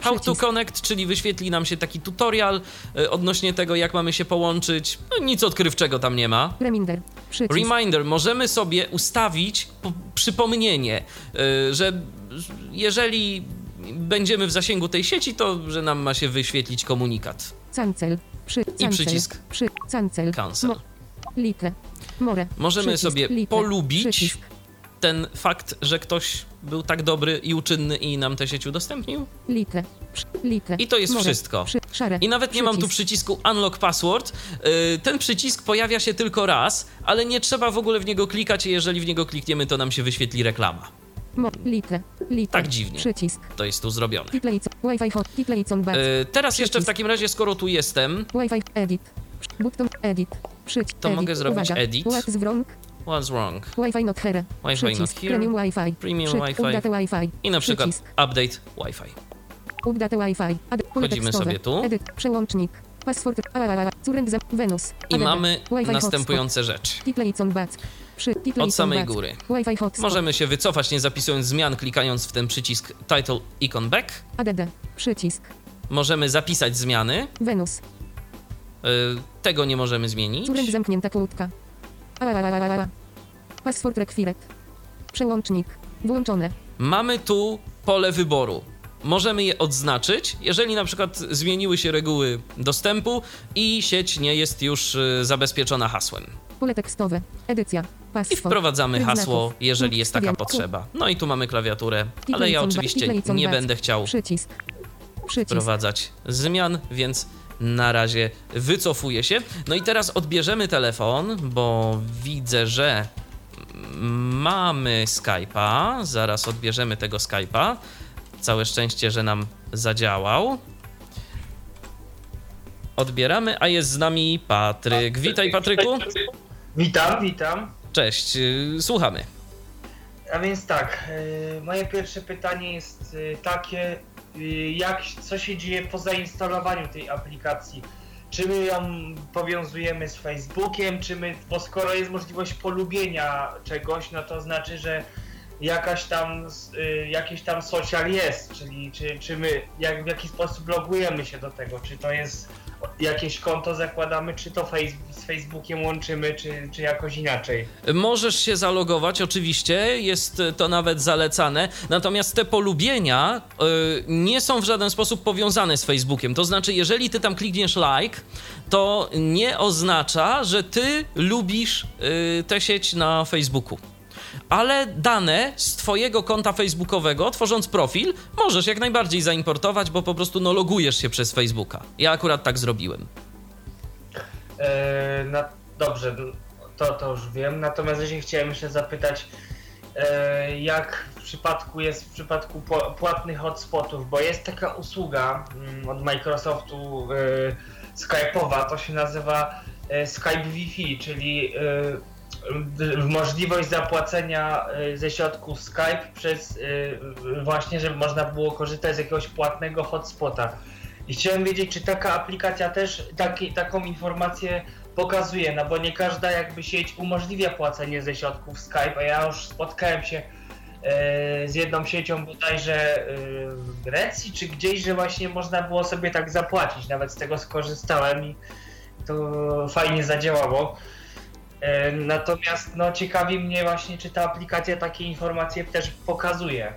How to Przycisk. connect, czyli wyświetli nam się taki tutorial y, odnośnie tego, jak mamy się połączyć. No, nic odkrywczego tam nie ma. Reminder. Przycisk. Reminder, możemy sobie ustawić po, przypomnienie, y, że jeżeli będziemy w zasięgu tej sieci, to że nam ma się wyświetlić komunikat. Cancel. Przy, cancel. przycisk. Przy, cancel. Cancel. Mo, litre. More. Możemy Przycisk. sobie litre. polubić Przycisk. Ten fakt, że ktoś był tak dobry i uczynny i nam tę sieć udostępnił. Przy, litre. I to jest More. wszystko. Przy, szare. I nawet nie mam tu Przycisk. przycisku Unlock Password. Y, Ten przycisk pojawia się tylko raz, ale nie trzeba w ogóle w niego klikać, i jeżeli w niego klikniemy, to nam się wyświetli reklama. Mo, litre. Litre. Tak dziwnie. Przycisk. To jest tu zrobione. Wi-Fi hot. Y, Teraz jeszcze w Przycisk. takim razie, skoro tu jestem, Wi-Fi edit. Button edit. Przycisk. To edit. mogę zrobić Uwaga. edit. What's wrong? Wi-Fi not here. Wi-Fi not Przycisk. here. Premium Wi-Fi. Premium Wi-Fi. Update Wi-Fi. I na przykład Przycisk. update Wi-Fi. Update Wi-Fi. Ad, pole Wchodzimy tekstowe. sobie tu. Edyt. Przełącznik. Password. Current za Venus. I mamy następujące rzeczy. Od samej góry. Możemy się wycofać, nie zapisując zmian, klikając w ten przycisk Title Icon Back. ADD. Przycisk. Możemy zapisać zmiany. Venus. Y, Tego nie możemy zmienić. Current zamknięta kłódka. Password required. Przełącznik. Włączone. Mamy tu pole wyboru. Możemy je odznaczyć, jeżeli na przykład zmieniły się reguły dostępu i sieć nie jest już y, zabezpieczona hasłem. Pole tekstowe. Edycja. I Password. wprowadzamy Tryb hasło, jeżeli jest taka potrzeba. No i tu mamy klawiaturę, ale ja oczywiście nie będę chciał. Przycisk. wprowadzać zmian, więc na razie wycofuję się. No i teraz odbierzemy telefon, bo widzę, że mamy Skype'a. Zaraz odbierzemy tego Skype'a. Całe szczęście, że nam zadziałał. Odbieramy, a jest z nami Patryk. Witaj, Patryku. Witam, witam. Cześć, yy, słuchamy. A więc tak, e, moje pierwsze pytanie jest e, takie, jak, co się dzieje po zainstalowaniu tej aplikacji? Czy my ją powiązujemy z Facebookiem, czy my, bo skoro jest możliwość polubienia czegoś, no to znaczy, że jakaś tam, y, jakiś tam social jest, czyli czy, czy my jak, w jaki sposób logujemy się do tego, czy to jest jakieś konto zakładamy, czy to z Facebookiem łączymy, czy, czy jakoś inaczej. Możesz się zalogować, oczywiście, jest to nawet zalecane, natomiast te polubienia y, nie są w żaden sposób powiązane z Facebookiem. To znaczy, jeżeli ty tam klikniesz like, to nie oznacza, że ty lubisz y, tę sieć na Facebooku. Ale dane z Twojego konta Facebookowego, tworząc profil, możesz jak najbardziej zaimportować, bo po prostu no, logujesz się przez Facebooka. Ja akurat tak zrobiłem. Na, dobrze, to, to już wiem. Natomiast jeśli chciałem jeszcze zapytać, e, jak w przypadku jest w przypadku pł- płatnych hotspotów, bo jest taka usługa mm, od Microsoftu e, Skype'owa, to się nazywa Skype Wi-Fi, czyli możliwość zapłacenia e, ze środków Skype przez e, właśnie, żeby można było korzystać z jakiegoś płatnego hotspota. I chciałem wiedzieć, czy taka aplikacja też taki, taką informację pokazuje, no bo nie każda jakby sieć umożliwia płacenie ze środków Skype, a ja już spotkałem się e, z jedną siecią bodajże w Grecji czy gdzieś, że właśnie można było sobie tak zapłacić, nawet z tego skorzystałem i to fajnie zadziałało. E, natomiast no ciekawi mnie właśnie, czy ta aplikacja takie informacje też pokazuje.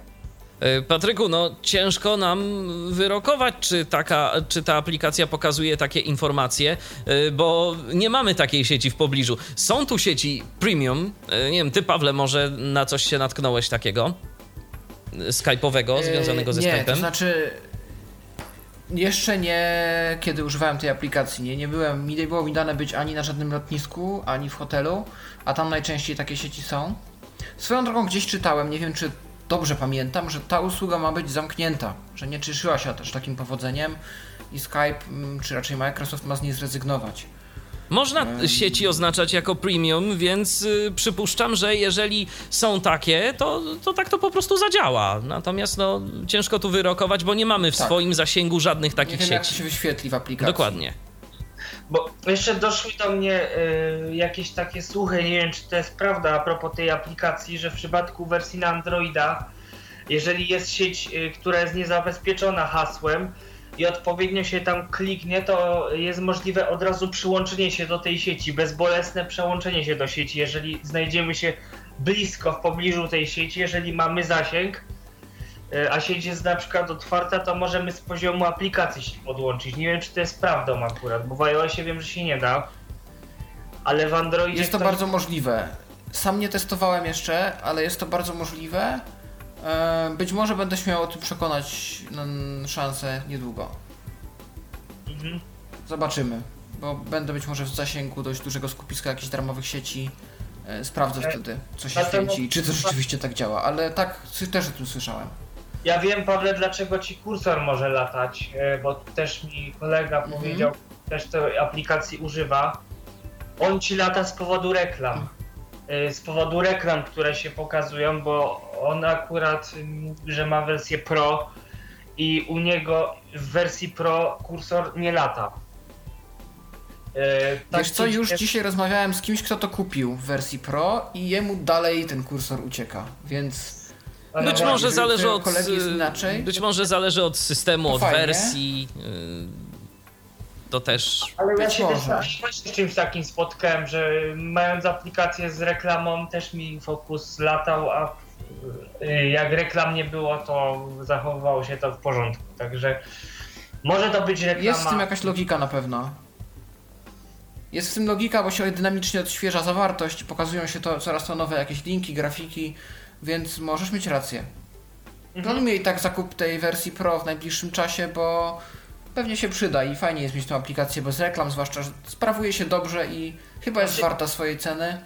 E, Patryku, no ciężko nam wyrokować, czy, taka, czy ta aplikacja pokazuje takie informacje, e, bo nie mamy takiej sieci w pobliżu. Są tu sieci premium. Nie wiem, ty, Pawle, może na coś się natknąłeś takiego skype'owego, związanego ze nie, Skype'em? to znaczy jeszcze nie, kiedy używałem tej aplikacji, nie, nie byłem, mi nie było mi dane być ani na żadnym lotnisku, ani w hotelu, a tam najczęściej takie sieci są. Swoją drogą gdzieś czytałem, nie wiem czy dobrze pamiętam, że ta usługa ma być zamknięta, że nie cieszyła się też takim powodzeniem i Skype, mm, czy raczej Microsoft ma z niej zrezygnować. Można sieci oznaczać jako premium, więc y, przypuszczam, że jeżeli są takie, to, to tak to po prostu zadziała. Natomiast no, ciężko tu wyrokować, bo nie mamy w Tak. swoim zasięgu żadnych Nie takich wiem jak to sieci. się wyświetli w aplikacji. Dokładnie. Bo jeszcze doszły do mnie y, jakieś takie słuchy, nie wiem czy to jest prawda a propos tej aplikacji, że w przypadku wersji na Androida, jeżeli jest sieć, y, która jest niezabezpieczona hasłem i odpowiednio się tam kliknie, to jest możliwe od razu przyłączenie się do tej sieci, bezbolesne przełączenie się do sieci, jeżeli znajdziemy się blisko, w pobliżu tej sieci, jeżeli mamy zasięg, y, a sieć jest na przykład otwarta, to możemy z poziomu aplikacji się podłączyć. Nie wiem, czy to jest prawdą akurat, bo w iOSie wiem, że się nie da, ale w Androidzie... Jest to ktoś- bardzo możliwe. Sam nie testowałem jeszcze, ale jest to bardzo możliwe. E, Być może będę się miał o tym przekonać na szansę niedługo. Mhm. Zobaczymy, bo będę być może w zasięgu dość dużego skupiska jakichś darmowych sieci. E, Sprawdzę E, wtedy, co się dlatego- święci i czy to rzeczywiście tak działa, ale tak, też o tym słyszałem. Ja wiem, Pawle, dlaczego ci kursor może latać, bo też mi kolega Mhm. powiedział, też tej aplikacji używa. On ci lata z powodu reklam. Z powodu reklam, które się pokazują, bo on akurat mówi, że ma wersję Pro i u niego w wersji Pro kursor nie lata. E, tak Wiesz co, już dzisiaj rozmawiałem z kimś, kto to kupił w wersji Pro i jemu dalej ten kursor ucieka, więc ale Być może zależy od. jest inaczej, Być może zależy od systemu, to od fajnie. wersji. y, To też. Ale ja się może. też z czymś takim spotkałem, że mając aplikację z reklamą też mi fokus latał, a jak reklam nie było, to zachowywało się to w porządku. Także może to być reklama. Jest w tym jakaś logika na pewno. Jest w tym logika, bo się dynamicznie odświeża zawartość pokazują się to coraz to nowe jakieś linki, grafiki, więc możesz mieć rację. Planuję i tak zakup tej wersji Pro w najbliższym czasie, bo pewnie się przyda i fajnie jest mieć tą aplikację bez reklam, zwłaszcza, że sprawuje się dobrze i chyba jest Znaczy- warta swojej ceny.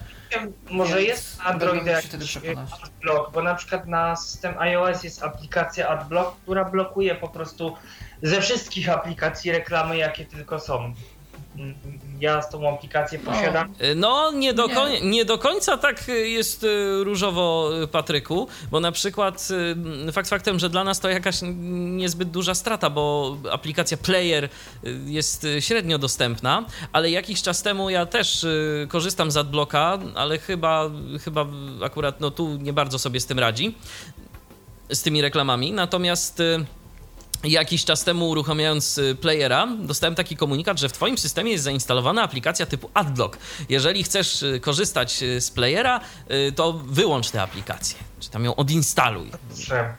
Może więc jest na wtedy jakiś adblock, bo na przykład na system iOS jest aplikacja AdBlock, która blokuje po prostu ze wszystkich aplikacji reklamy, jakie tylko są. Ja z tą aplikację posiadam. Y, No, nie do, Nie. koń, nie do końca tak jest y, różowo, y, Patryku, bo na przykład fakt faktem, że dla nas to jakaś niezbyt duża strata, bo aplikacja Player jest średnio dostępna, ale jakiś czas temu ja też korzystam z AdBlocka, ale chyba, chyba akurat no, tu nie bardzo sobie z tym radzi, z tymi reklamami, natomiast... Jakiś czas temu uruchamiając y, playera, dostałem taki komunikat, że w Twoim systemie jest zainstalowana aplikacja typu AdBlock. Jeżeli chcesz y, korzystać y, z playera, to wyłącz tę aplikację, czy tam ją odinstaluj. Że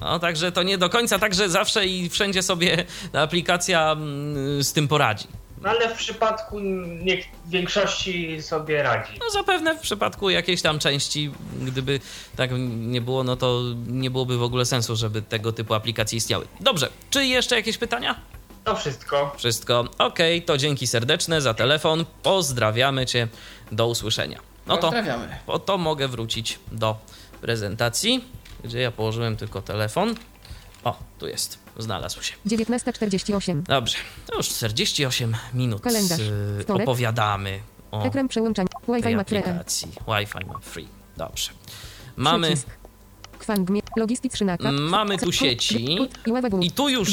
No, także to nie do końca tak, że zawsze i wszędzie sobie ta aplikacja mm, z tym poradzi. No ale w przypadku niech większości sobie radzi. No zapewne w przypadku jakiejś tam części, gdyby tak nie było, no to nie byłoby w ogóle sensu, żeby tego typu aplikacje istniały. Dobrze, czy jeszcze jakieś pytania? To wszystko. Wszystko. Okej, to dzięki serdeczne za telefon. Pozdrawiamy Cię. Do usłyszenia. No to, Pozdrawiamy. po to mogę wrócić do prezentacji, gdzie ja położyłem tylko telefon. O, tu jest. Znalazł się. 19.48. Dobrze. To już 48 minut Kalendarz. y, Wtorek. opowiadamy o Ekran przełączania. Wi-Fi tej ma free. aplikacji. Wi-Fi ma free. Dobrze. Mamy, Przycisk. Szynaka. mamy tu sieci I tu już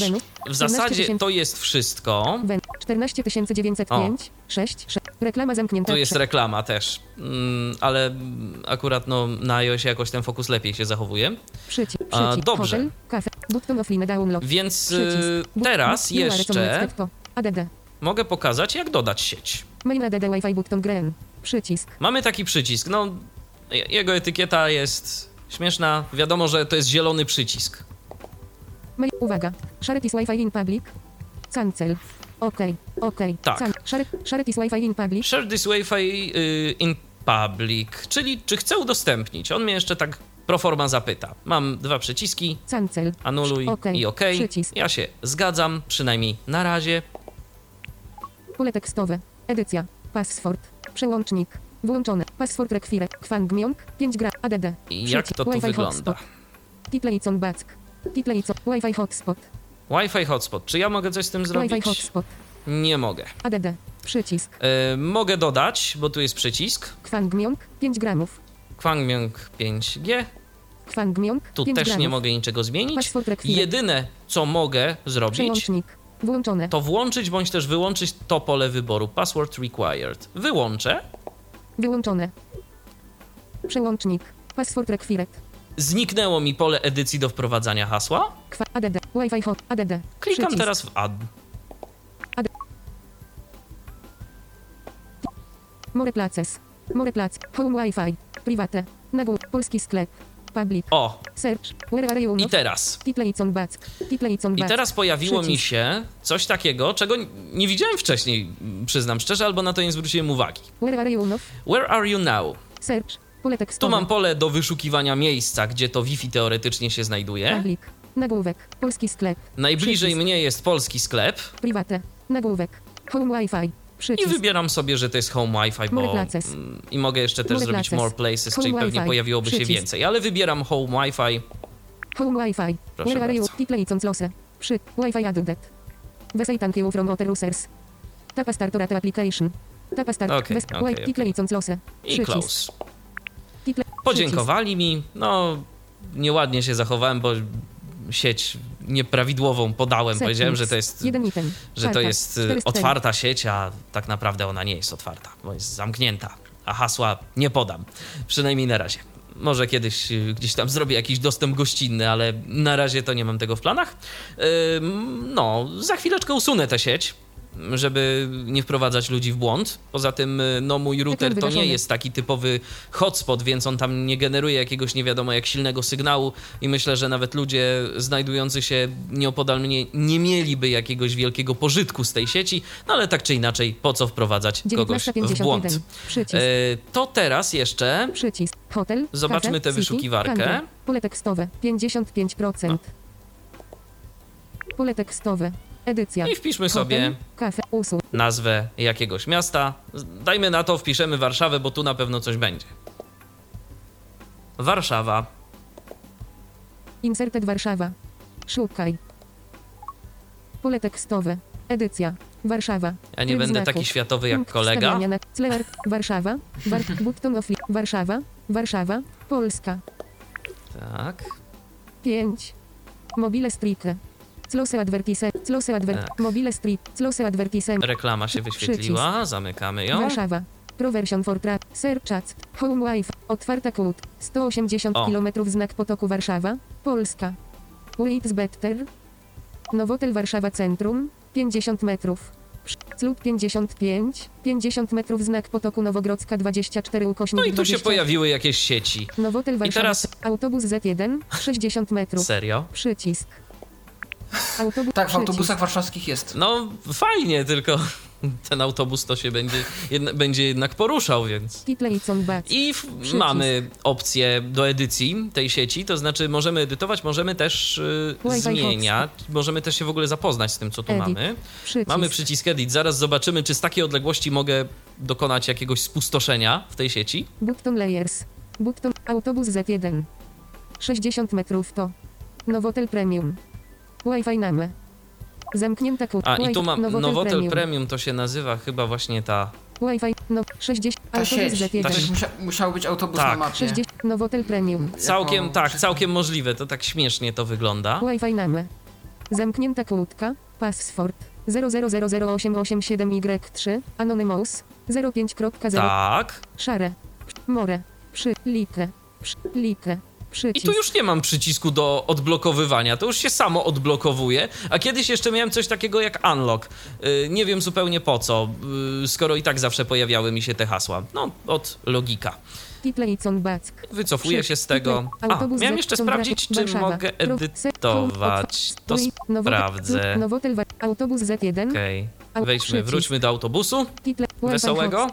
w zasadzie to jest wszystko. Wen. 14 905. 6. 6. Reklama zamknięta. Tu jest reklama też, mm, ale mm, akurat no, na iOSie jakoś ten fokus lepiej się zachowuje. Przycisk. A, dobrze. Hotel. Kafe. Button offline download. Więc Przycisk. y, teraz jeszcze to. Mogę pokazać, jak dodać sieć. Main ADD Wi-Fi button green. Przycisk. Mamy taki przycisk. No, je- jego etykieta jest śmieszna. Wiadomo, że to jest zielony przycisk. Mail. Uwaga. Share is Wi-Fi in public. Cancel. OK. OK. Tak. Can- Share, share is Wi-Fi in public. Share this Wi-Fi y, in public, czyli czy chcę udostępnić. On mnie jeszcze tak pro forma zapyta. Mam dwa przyciski, Cancel. anuluj OK. i OK. Przycisk. Ja się zgadzam, przynajmniej na razie. Pole tekstowe. Edycja. Password. Przełącznik. Włączone. Password require. Kwangmyong. 5 gra. ADD. I jak to tu Wi-Fi wygląda? Titleicon Back. Titleicon. Wi-Fi hotspot. Wi-Fi hotspot. Czy ja mogę coś z tym Wi-Fi zrobić? hotspot. Nie mogę. ADD. Przycisk. Y, mogę dodać, bo tu jest przycisk. Kwangmyong. 5 gramów. Kwangmyong 5G. Kwangmyong. Tu 5 też gramów. nie mogę niczego zmienić. Jedyne, co mogę zrobić, Przełącznik. Włączone. to włączyć bądź też wyłączyć to pole wyboru. Password required. Wyłączę. Wyłączone. Przełącznik. Password required. Zniknęło mi pole edycji do wprowadzania hasła. Kwa ADD. Wi-Fi hot. ADD. Klikam Przycisk. teraz w add. More places. More plac. Home Wi-Fi. Private. Nagłówek. Polski sklep. Public. O, Search. Where are you? i teraz. I teraz pojawiło mi się coś takiego, czego nie widziałem wcześniej, przyznam szczerze, albo na to nie zwróciłem uwagi. Where are you? Now? Where are you now? Search. Pole Tu tekstowe. mam pole do wyszukiwania miejsca, gdzie to Wi-Fi teoretycznie się znajduje. Public. Nagłówek. Polski sklep. Najbliżej Przycisk. mnie jest polski sklep Private. Nagłówek. Home Wi-Fi. I Przycisk. wybieram sobie, że to jest Home Wi-Fi, bo mm, i mogę jeszcze też More zrobić. More Places, Home czyli pewnie pojawiłoby się Przycisk. więcej, ale wybieram Home Wi-Fi. Home Wi-Fi. Proszę Where are you? Przy. Wi-Fi added. Vesey thank you from other users. Tapa start to application. Tapa start. Okej, Wi- okej. Titleicon Lose. I close. Podziękowali mi, no nieładnie się zachowałem, bo sieć nieprawidłową podałem. Powiedziałem, że to jest, że to jest 404. otwarta sieć, a tak naprawdę ona nie jest otwarta, bo jest zamknięta, a hasła nie podam. Przynajmniej na razie. Może kiedyś y, gdzieś tam zrobię jakiś dostęp gościnny, ale na razie to nie mam tego w planach. Ym, No, za chwileczkę usunę tę sieć, żeby nie wprowadzać ludzi w błąd. Poza tym, y, no mój router to nie jest taki typowy hotspot, więc on tam nie generuje jakiegoś nie wiadomo jak silnego sygnału i myślę, że nawet ludzie znajdujący się nieopodal mnie nie mieliby jakiegoś wielkiego pożytku z tej sieci, no ale tak czy inaczej, po co wprowadzać kogoś w 1951. błąd. E, to teraz jeszcze Przycisk. Hotel. Zobaczmy tę wyszukiwarkę. Pole tekstowe. 55%. Pole tekstowe. Edycja. i wpiszmy sobie nazwę jakiegoś miasta. Dajmy na to, wpiszemy Warszawę, bo tu na pewno coś będzie. Warszawa. Inserted Warszawa. Szukaj. Pole tekstowe. Edycja. Warszawa. Ja nie będę znaku. taki światowy jak Punkt kolega. Na... Warszawa. War... Button of... Warszawa. Warszawa. Polska. Tak. 5. Mobile Street. Close advertise. Close advert. Tak. Mobile Street. Close advertise. Reklama się wyświetliła. Zamykamy ją. Warszawa. Proversion for track. Search chat. Home Wi-Fi. Otwarta kód. 180 O. km znak potoku Warszawa. Polska. Wait better. Nowotel Warszawa Centrum. 50 metrów. Club 55. 50 metrów znak potoku Nowogrodzka 24 ukośnik No i tu się 20. pojawiły jakieś sieci. Nowotel Warszawa. teraz- Autobus Z1. 60 metrów. Serio? Przycisk. Autobus. Tak, w autobusach warszawskich jest. No fajnie, tylko ten autobus to się będzie, jedne, będzie jednak poruszał, więc. I w, mamy opcję do edycji tej sieci, to znaczy możemy edytować, możemy też y, zmieniać, możemy też się w ogóle zapoznać z tym, co tu Edit. mamy. Przycisk. Mamy przycisk edit, zaraz zobaczymy, czy z takiej odległości mogę dokonać jakiegoś spustoszenia w tej sieci. Button Layers. Button Autobus Z1. 60 metrów to. Nowotel Premium. Wi-Fi name. Zamknięta kół. A i tu mam Nowotel, Nowotel Premium. Premium, to się nazywa chyba właśnie ta. Wi-Fi. No 60. Ta Autobus sieć. Z1. Ta sieć. Musia, musiał być autobus Tak. na mapie. 60. Nowotel Premium. Całkiem, Jako- tak, całkiem możliwe, to tak śmiesznie to wygląda. Wi-Fi name. Zamknięta kłódka. Password. 0000887Y3. Anonymous. 05.0. Tak. Szare. More. Przy. Like. Przy. Like. I Przycisk. tu już nie mam przycisku do odblokowywania, to już się samo odblokowuje. A kiedyś jeszcze miałem coś takiego jak unlock. Yy, nie wiem zupełnie po co, yy, skoro i tak zawsze pojawiały mi się te hasła. No, od logika. Wycofuję się z tego. A, Autobus miałem Z- jeszcze sprawdzić, czy mogę edytować. To sprawdzę. Autobus Z1. Okej, wejdźmy, wróćmy do autobusu. Wesołego?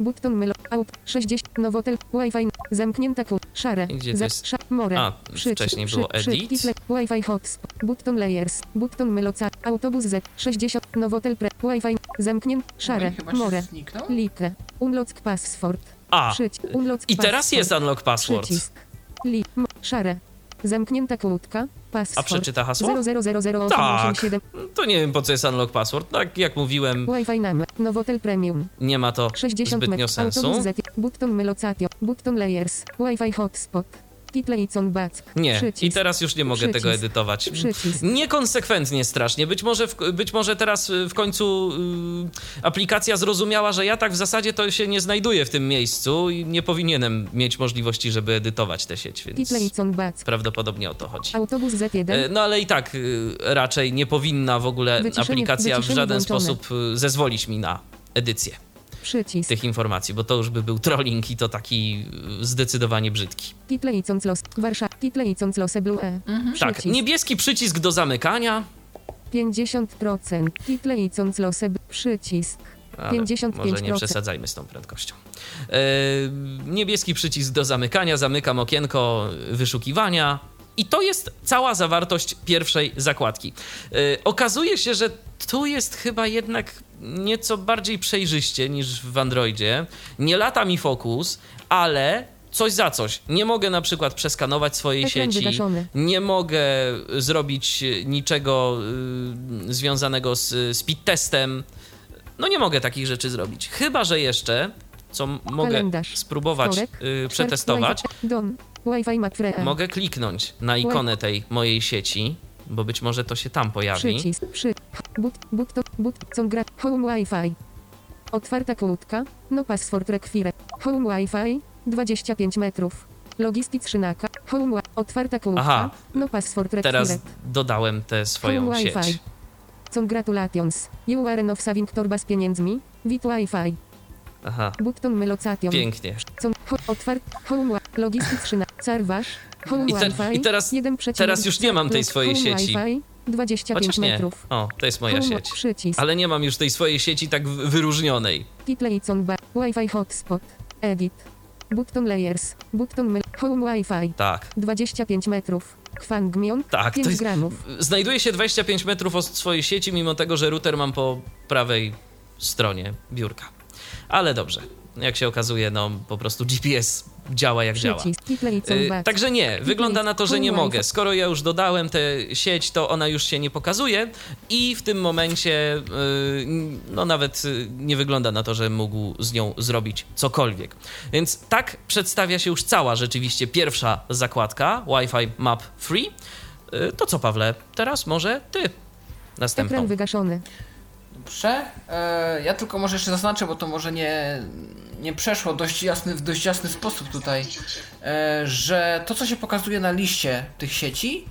Button Mylo, Out, 60, Nowotel, Wi-Fi, zamknięta kół, szare, gdzie to jest? more, A, wcześniej było edit. Wi-Fi hotspot, button layers, button Myloca, autobus Z, 60, Nowotel pre, Wi-Fi, zamknięty, szare, Chyba się more, zniknął? like, unlock password, A, i teraz jest unlock password. przycisk, szare, zamknięta kłódka, A password, przeczyta hasło? 0000887, To nie wiem po co jest unlock password. Tak jak mówiłem, Wi-Fi name, Nowotel Premium, nie ma to 60 zbytnio sensu. Button Melocatio, button Layers, Wi-Fi hotspot, Back. Nie, Przycisk. i teraz już nie mogę Przycisk. tego edytować. Przycisk. Niekonsekwentnie strasznie. Być może, w, być może teraz y, w końcu y, aplikacja zrozumiała, że ja tak w zasadzie to się nie znajduję w tym miejscu i nie powinienem mieć możliwości, żeby edytować tę sieć, więc Back. prawdopodobnie o to chodzi. Autobus Z1. E, No ale i tak y, raczej nie powinna w ogóle Wyciszenie- aplikacja w żaden włączone. sposób zezwolić mi na edycję Przycisk. tych informacji, bo to już by był trolling i to taki y, zdecydowanie brzydki. Los. Warszawa. Blue E. Tak, Przycisk. niebieski przycisk do zamykania. 50%. Kitleicon Lose B- Przycisk. Ale 55%. Może nie przesadzajmy z tą prędkością. E, niebieski przycisk do zamykania, zamykam okienko wyszukiwania. I to jest cała zawartość pierwszej zakładki. E, okazuje się, że tu jest chyba jednak nieco bardziej przejrzyście niż w Androidzie. Nie lata mi fokus, ale coś za coś. Nie mogę na przykład przeskanować swojej Ekran sieci. Nie mogę zrobić niczego y, związanego z speed testem. No nie mogę takich rzeczy zrobić. Chyba, że jeszcze, co m- mogę Kalendarz. spróbować Wtorek. y, przetestować. Dom. Wi-Fi Macfre E. mogę kliknąć na ikonę tej mojej sieci, bo być może to się tam pojawi. Przycisk. Przy. But. But. To. But. Co gra. Home Wi-Fi. Otwarta kłódka. No password require. Home Wi-Fi. 25 metrów. Logistic szynaka. Home Otwarta kłódka. Aha. No password require. Teraz dodałem tę swoją Home sieć. Wi-Fi. Congratulations. You are enough saving torba z pieniędzmi. Wit Wi-Fi. Aha, Button Melocation. pięknie. Co, ho, otwart, home, logistic szyna, carwasz, home I te- i teraz- 1,5 teraz już nie mam tej swojej sieci. Wi-Fi, 25 Chociaż nie. metrów. O, to jest moja home, sieć. Przycisk. Ale nie mam już tej swojej sieci tak wyróżnionej. Kitleicon ba, Wi-Fi hotspot, edit, button layers, button home Wi-Fi, Tak. 25 metrów. Kwangmion, Tak, 5 to jest- gramów. Znajduje się 25 metrów od swojej sieci, mimo tego, że router mam po prawej stronie biurka. Ale dobrze. Jak się okazuje, no po prostu GPS działa jak działa. Y. Także nie, wygląda na to, że nie mogę. Skoro ja już dodałem tę sieć, to ona już się nie pokazuje i w tym momencie y, no nawet y, nie wygląda na to, że mógł z nią zrobić cokolwiek. Więc tak przedstawia się już cała rzeczywiście pierwsza zakładka Wi-Fi Map Free. To co, Pawle, teraz może ty następną. Ekran wygaszony. Dobrze. E, ja tylko może jeszcze zaznaczę, bo to może nie, nie przeszło dość jasny, w dość jasny sposób tutaj, e, że to, co się pokazuje na liście tych sieci,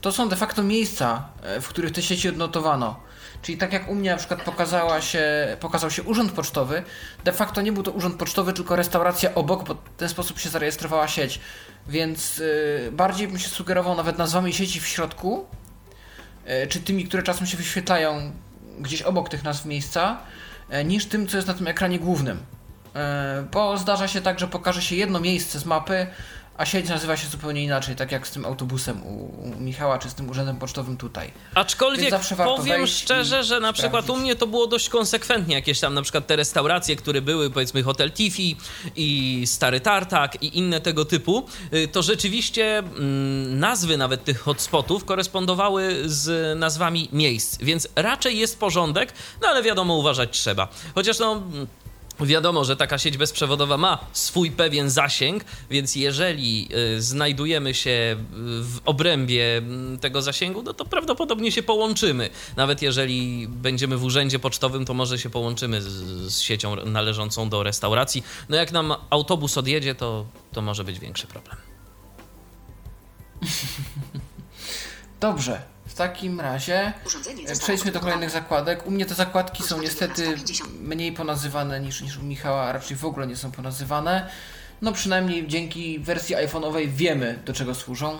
to są de facto miejsca, e, w których te sieci odnotowano. Czyli tak jak u mnie na przykład pokazała się, pokazał się urząd pocztowy, de facto nie był to urząd pocztowy, tylko restauracja obok, bo w ten sposób się zarejestrowała sieć. Więc bardziej bym się sugerował nawet nazwami sieci w środku, czy tymi, które czasem się wyświetlają gdzieś obok tych nazw miejsca, e, niż tym, co jest na tym ekranie głównym. E, Bo zdarza się tak, że pokaże się jedno miejsce z mapy, a sieć nazywa się zupełnie inaczej, tak jak z tym autobusem u, u Michała, czy z tym urzędem pocztowym tutaj. Aczkolwiek powiem szczerze, że na przykład u mnie to było dość konsekwentnie. Jakieś tam na przykład te restauracje, które były, powiedzmy Hotel Tifi i Stary Tartak i inne tego typu, y, to rzeczywiście mm, nazwy nawet tych hotspotów korespondowały z nazwami miejsc, więc raczej jest porządek, no ale wiadomo, uważać trzeba. Chociaż no. Wiadomo, że taka sieć bezprzewodowa ma swój pewien zasięg, więc jeżeli y, znajdujemy się w obrębie mm, tego zasięgu, no to prawdopodobnie się połączymy. Nawet jeżeli będziemy w urzędzie pocztowym, to może się połączymy z, z siecią należącą do restauracji. No jak nam autobus odjedzie, to, to może być większy problem. Dobrze, w takim razie e, przejdźmy do kolejnych zakładek. U mnie te zakładki są niestety 150. mniej ponazywane niż, niż u Michała, a raczej w ogóle nie są ponazywane. No przynajmniej dzięki wersji iPhone'owej wiemy do czego służą.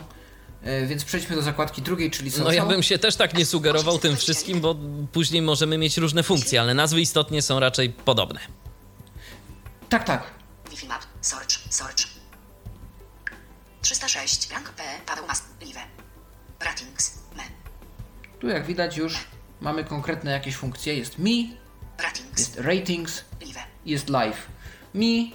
E, Więc przejdźmy do zakładki drugiej, czyli social. No ja bym się też tak nie sugerował tym wszystkim, bo później możemy mieć różne funkcje, ale nazwy istotnie są raczej podobne. Tak, tak. Wi-Fi map. Search. Search. 306. Rank P. Paweł Mas. Live. Ratings. Tu jak widać już mamy konkretne jakieś funkcje. Jest Mi, Ratings. jest Ratings, Live. jest Live. Mi,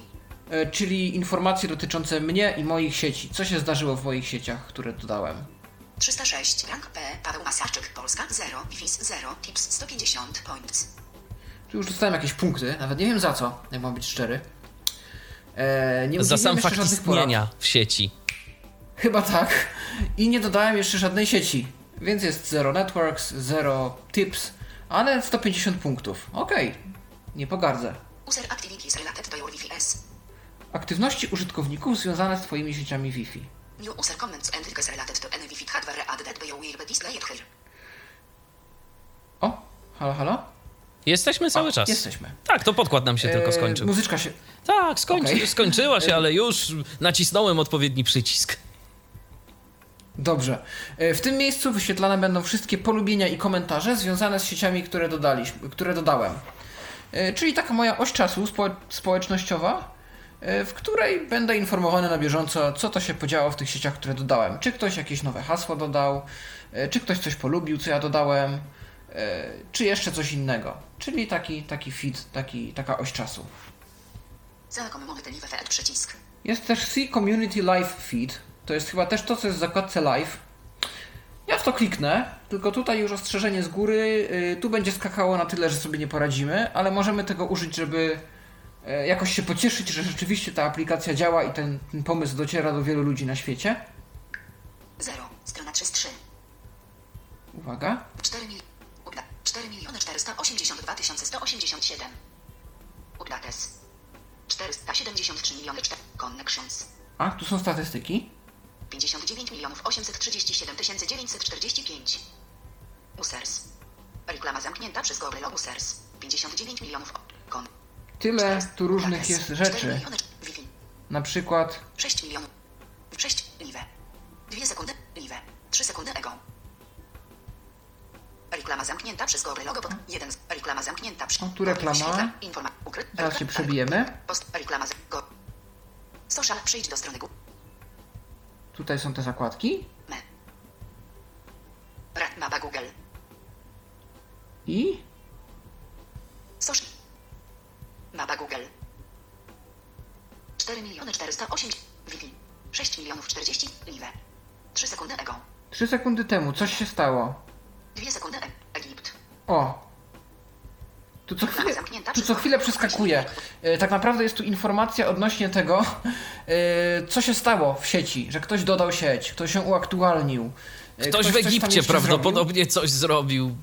e, czyli informacje dotyczące mnie i moich sieci. Co się zdarzyło w moich sieciach, które dodałem. 306. Rank P. Paweł Masarczyk. Polska 0. Wi-Fi 0. Tips 150 points. Tu już dostałem jakieś punkty, nawet nie wiem za co, jak mam być szczery. E, nie Za sam fakt porad. istnienia w sieci. Chyba tak. I nie dodałem jeszcze żadnej sieci. Więc jest 0 networks, 0 tips, ale 150 punktów. Okej, nie pogardzę. User activities related to your Wi-Fi S. Aktywności użytkowników związane z Twoimi sieciami Wi-Fi. New user comments and requests related to any Wi-Fi hardware added by you will be displayed here. O, halo, halo? Jesteśmy cały o, czas. Jesteśmy. Tak, to podkład nam się tylko E, skończył. Muzyczka się... Tak, skończy, Okej. skończyła się, ale już nacisnąłem odpowiedni przycisk. Dobrze. E, W tym miejscu wyświetlane będą wszystkie polubienia i komentarze związane z sieciami, które dodaliśmy, które dodałem. E, Czyli taka moja oś czasu spo- społecznościowa, e, w której będę informowany na bieżąco, co to się podziało w tych sieciach, które dodałem. Czy ktoś jakieś nowe hasło dodał, czy ktoś coś polubił, co ja dodałem, czy jeszcze coś innego. Czyli taki, taki feed, taki, taka oś czasu. Jest też C Community Live Feed. To jest chyba też to, co jest w zakładce Live. Ja w to kliknę, tylko tutaj już ostrzeżenie z góry. y, Tu będzie skakało na tyle, że sobie nie poradzimy, ale możemy tego użyć, żeby e, jakoś się pocieszyć, że rzeczywiście ta aplikacja działa i ten, ten pomysł dociera do wielu ludzi na świecie. 0. Strona 33. Uwaga. 4 mil... Upda... 4 miliony 482 187. Updates. 473 miliony 4... Connections. A, tu są statystyki. 59 milionów 837 945. Users. Reklama zamknięta przez Google Users. 59 milionów... Kon... Tyle 400. tu różnych jest 4 rzeczy. Na przykład 6 milionów. 6 live. 2 sekundy live. 3 sekundy ego. Reklama zamknięta przez Google logo pod 1. Reklama zamknięta przez O, tu reklama. Informa. Ukry... Zaraz się przebijemy. Post. Reklama z... Go. Social. Przyjdź do strony Google. Tutaj są te zakładki. Me. Rat mapa Google. I Social. Mapa Google. 4 miliony 408 milionów 40 liwe. 3 sekundy ego. 3 sekundy temu coś się stało. 2 sekundy e Egipt. O! Tu co chwilę, tu co chwilę przeskakuje. E, Tak naprawdę jest tu informacja odnośnie tego, e, co się stało w sieci, że ktoś dodał sieć, ktoś ją uaktualnił. e, Ktoś w Egipcie jeszcze zrobił. prawdopodobnie coś zrobił.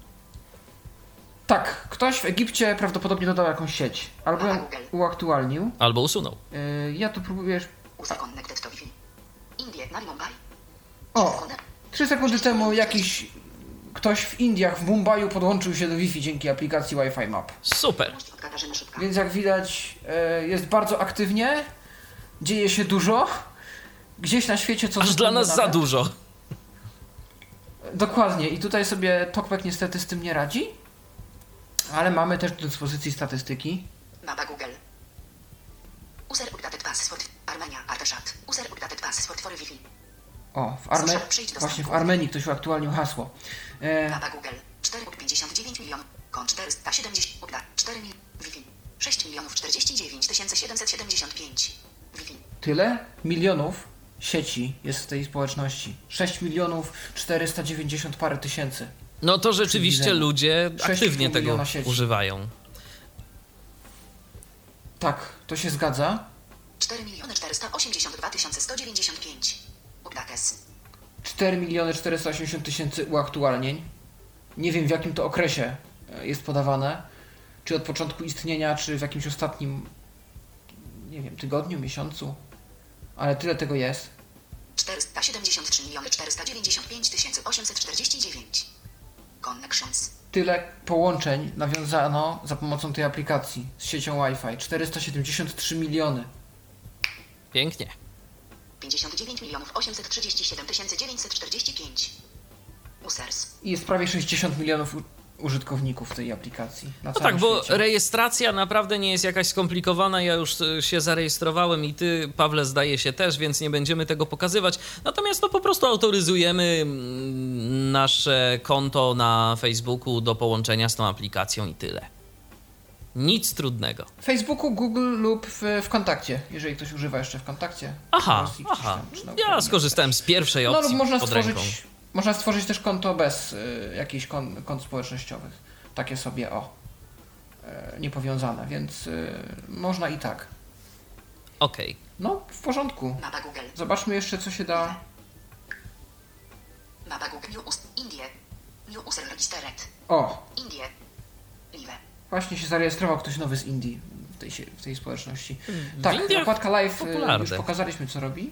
Tak, ktoś w Egipcie prawdopodobnie dodał jakąś sieć. Albo ją uaktualnił. Albo usunął. Ja tu próbuję... O! 3 sekundy temu jakiś ktoś w Indiach, w Mumbaiu podłączył się do Wi-Fi dzięki aplikacji Wi-Fi Map. Super. Więc jak widać, e, jest bardzo aktywnie, dzieje się dużo. Gdzieś na świecie co Aż dla nas za nawet. dużo. Dokładnie. I tutaj sobie TokBack niestety z tym nie radzi. Ale mamy też do dyspozycji statystyki. Mapa Google. User updated password. Armenia, Arteshat. User updated password for Wi-Fi. O, w Arme... Właśnie w. Armenii ktoś uaktualniał hasło. E, Google. 459 milionów. Kąt 470. Upda. 4 mil. Wi-Fi. 6 milionów 49 775. Wi-Fi. tyle milionów sieci jest w tej społeczności. 6 milionów 490 parę tysięcy. No to rzeczywiście ludzie 6,5 aktywnie tego używają. Tak, to się zgadza. 4 miliony 482 195. Updates. 4 miliony 480 tysięcy uaktualnień. Nie wiem w jakim to okresie e, jest podawane. Czy od początku istnienia, czy w jakimś ostatnim, nie wiem, tygodniu, miesiącu. Ale tyle tego jest. 473 miliony 495 849. Connections. Tyle połączeń nawiązano za pomocą tej aplikacji z siecią Wi-Fi. 473 miliony. Pięknie. 59 milionów 837 945. Users. I jest prawie 60 milionów użytkowników tej aplikacji. Na No tak, bo świecie. rejestracja naprawdę nie jest jakaś skomplikowana. Ja już e, się zarejestrowałem i ty, Pawle, zdaje się też, więc nie będziemy tego pokazywać. Natomiast no po prostu autoryzujemy mm, nasze konto na Facebooku do połączenia z tą aplikacją i tyle. Nic trudnego. W Facebooku, Google lub w, w kontakcie, jeżeli ktoś używa jeszcze w kontakcie. Aha, aha. tam, Ja skorzystałem z pierwszej No lub opcji można pod stworzyć, ręką. można stworzyć też konto bez y, jakichś kon, kont społecznościowych. Takie sobie, o, y, niepowiązane, więc y, można i tak. Okej. No, w porządku. Mapa Google. Zobaczmy jeszcze, co się da. Mapa Google. New Us. Indie. New User Registered. O, Indie. Live. Właśnie się zarejestrował ktoś nowy z Indii w tej, w tej społeczności. W Tak, Indiach live y, popularne. już pokazaliśmy, co robi.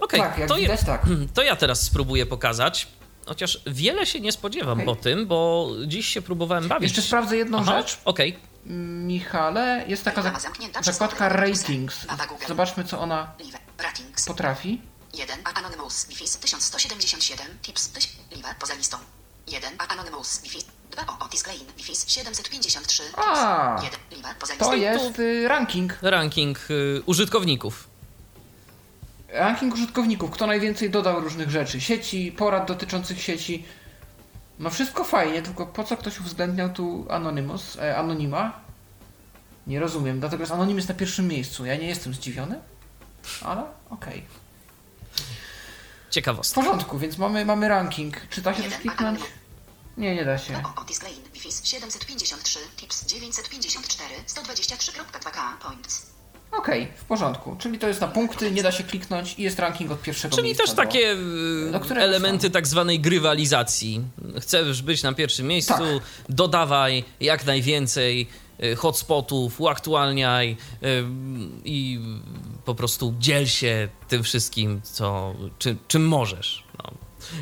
Okej, tak, jak to, widać, tak. to ja teraz spróbuję pokazać. Chociaż wiele się nie spodziewam Okej. po tym, bo dziś się próbowałem bawić. Jeszcze sprawdzę jedną Aha, rzecz. Okej, Michale, jest taka zak- zakładka ratings. Zobaczmy, co ona potrafi. 1. Anonymous. Wi-Fi 1177. Tips. Live. Poza listą. 1. Anonymous. Wi-Fi. 2. O. Otis Klein. Wi-Fi 753. Tips. A, 1. Live. Poza listą. To jest y, ranking. ranking y, użytkowników. Ranking użytkowników. Kto najwięcej dodał różnych rzeczy. Sieci, porad dotyczących sieci. No wszystko fajnie, tylko po co ktoś uwzględniał tu Anonymous, e, Anonima? Nie rozumiem, dlatego jest Anonim jest na pierwszym miejscu. Ja nie jestem zdziwiony, ale okej. W Ciekawostka. porządku, więc mamy, mamy ranking. Czy da się coś kliknąć? Nie, nie da się. 2. O. Otis Klein. Wi-Fi 753. Tips 954. 123.2k. Points. Okej, w porządku. Czyli to jest na punkty, nie da się kliknąć i jest ranking od pierwszego Czyli miejsca. też do- takie do którego elementy tak zwanej grywalizacji. Chcesz być na pierwszym miejscu, Tak. dodawaj jak najwięcej y, hotspotów, uaktualniaj y, i po prostu dziel się tym wszystkim, co, czy, czym możesz.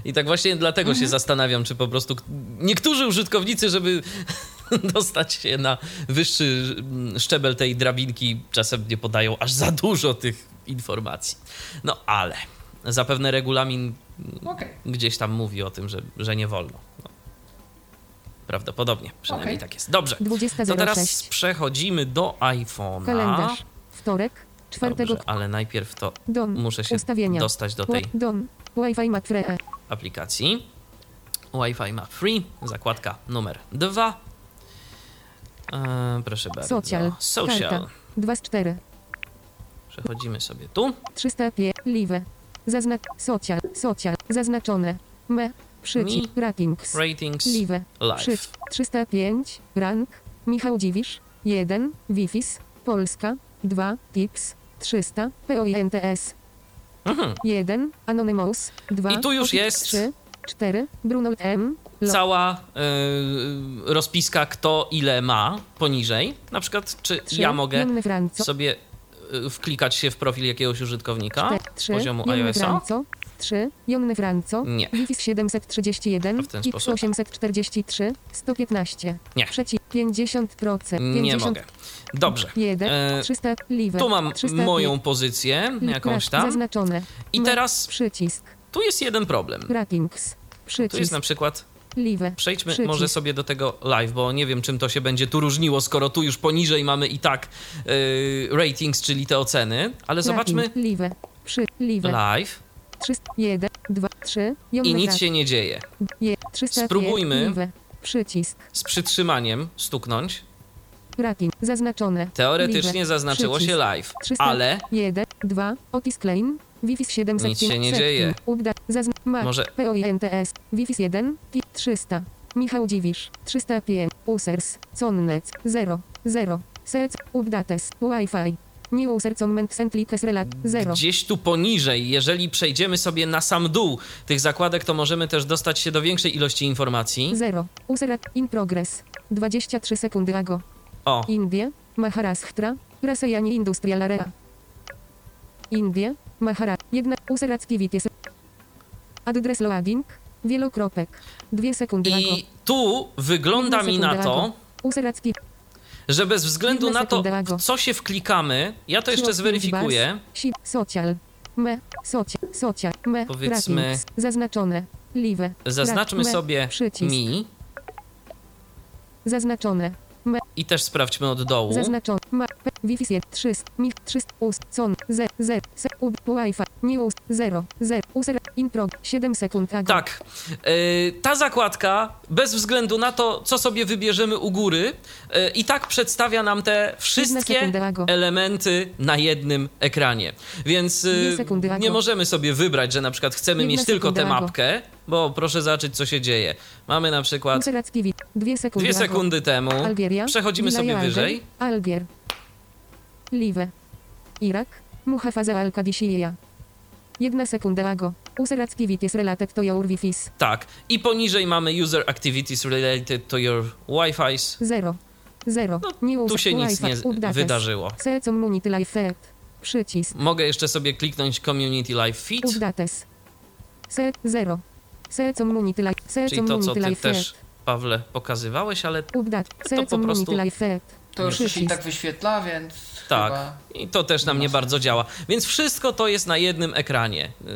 I tak właśnie dlatego Mhm. się zastanawiam, czy po prostu niektórzy użytkownicy, żeby dostać się na wyższy szczebel tej drabinki, czasem nie podają aż za dużo tych informacji. No ale zapewne regulamin Okej. gdzieś tam mówi o tym, że, że nie wolno. No. Prawdopodobnie, przynajmniej Okej. tak jest. Dobrze, to 20.06. teraz przechodzimy do iPhone'a. Kalendarz. Wtorek. 4 Dobrze, ale najpierw to Dom. muszę się Ustawienia. dostać do tej Dom. Wi-Fi Mac Free. aplikacji. Wi-Fi ma free, zakładka numer 2. E, proszę bardzo. Social. Social. Karta. 2 z 4. Przechodzimy sobie tu. 300 pie. Live. Zaznak. Social. Social. Zaznaczone. Me. Przycisk. Ratings. Ratings Live. live. Przycisk. 305. Rank. Michał Dziwisz. 1. Wifis. Polska. 2. Tips. 300. POINTS. Mhm. 1. Anonymous. 2. I tu już jest 3. 4. Bruno M. Lo- Cała y, rozpiska, kto ile ma poniżej. Na przykład, czy 3. ja mogę sobie y, wklikać się w profil jakiegoś użytkownika 3. poziomu iOS-a? Franco. 3. Jonny Franco. Nie. Wifis 731. W ten X sposób? 843. 115. Nie. Przeciw 50%. Nie 50 mogę. Dobrze. 1. E, 300. Live. Tu mam 300, moją pozycję, jakąś tam. Zaznaczone. I Me- teraz Przycisk. tu jest jeden problem. Ratings. Tu jest Przycisk. na przykład Live. Przejdźmy Przycisk. może sobie do tego live, bo nie wiem, czym to się będzie tu różniło, skoro tu już poniżej mamy i tak y, ratings, czyli te oceny, ale zobaczmy Rating. Przy. Live. live 300. 1. 2. 3. i nic się nie dzieje. Je, 300. Spróbujmy. Przycisk. Z przytrzymaniem stuknąć. Rating. Zaznaczone. Teoretycznie zaznaczyło się live, 300. ale 1. 2. Otis Klein. Wifis 700. Nic się nie dzieje. Ubda. Zazn. Może- POINTS. Wifis 1. Pi 300. Michał Dziwisz. 305. Users. Connec. 0. 0. Sec. Updates. Wi-Fi. New user comment likes relat. 0. gdzieś tu poniżej, jeżeli przejdziemy sobie na sam dół tych zakładek, to możemy też dostać się do większej ilości informacji. 0. User in progress. 23 sekundy ago. O, Indie. Maharashtra. Rasejani Industrial Area. Indie. Mahara. Jedna. User activities. Address loading. Wielokropek. 2 sekundy ago. i tu wygląda mi na to, ago. User activities. Że bez względu na to, w co się wklikamy, ja to jeszcze zweryfikuję. Social. Me. Social. Social. Me. Powiedzmy-. Zaznaczone. Live. Zaznaczmy sobie mi Zaznaczone. I też sprawdźmy od dołu. Zaznaczone. Wi-Fi 300. Mi. 300. Ust. Con. Z. Z. Se. Ub. Wi-Fi. News. 0. 0. User. Intro. 7 sekund. Ago. Tak. Yy, ta zakładka, bez względu na to, co sobie wybierzemy u góry, yy, i tak przedstawia nam te wszystkie elementy na jednym ekranie. Więc yy, Dwie nie możemy sobie wybrać, że na przykład chcemy mieć tylko tę mapkę, bo proszę zobaczyć, co się dzieje. Mamy na przykład. 2 sekundy. dwie sekundy temu. Algieria. Przechodzimy sobie wyżej. Algier. Live. Irak. Muhafaza al-Qadisiyya. Jedna sekunda ago. User activities related to your Wi-Fi. Tak. I poniżej mamy user activities related to your Wi-Fi's. 0. 0. No, tu się nic nie updates. wydarzyło. Community live feed. Przycisk. Mogę jeszcze sobie kliknąć Community Live Feed, Updates. Se 0. Se community live. Se czyli to, co ty też. Pawle, pokazywałeś, ale Update. to po prostu-. To już się tak wyświetla, więc tak. chyba... I to też nam nie bardzo działa. Więc wszystko to jest na jednym ekranie. Yy,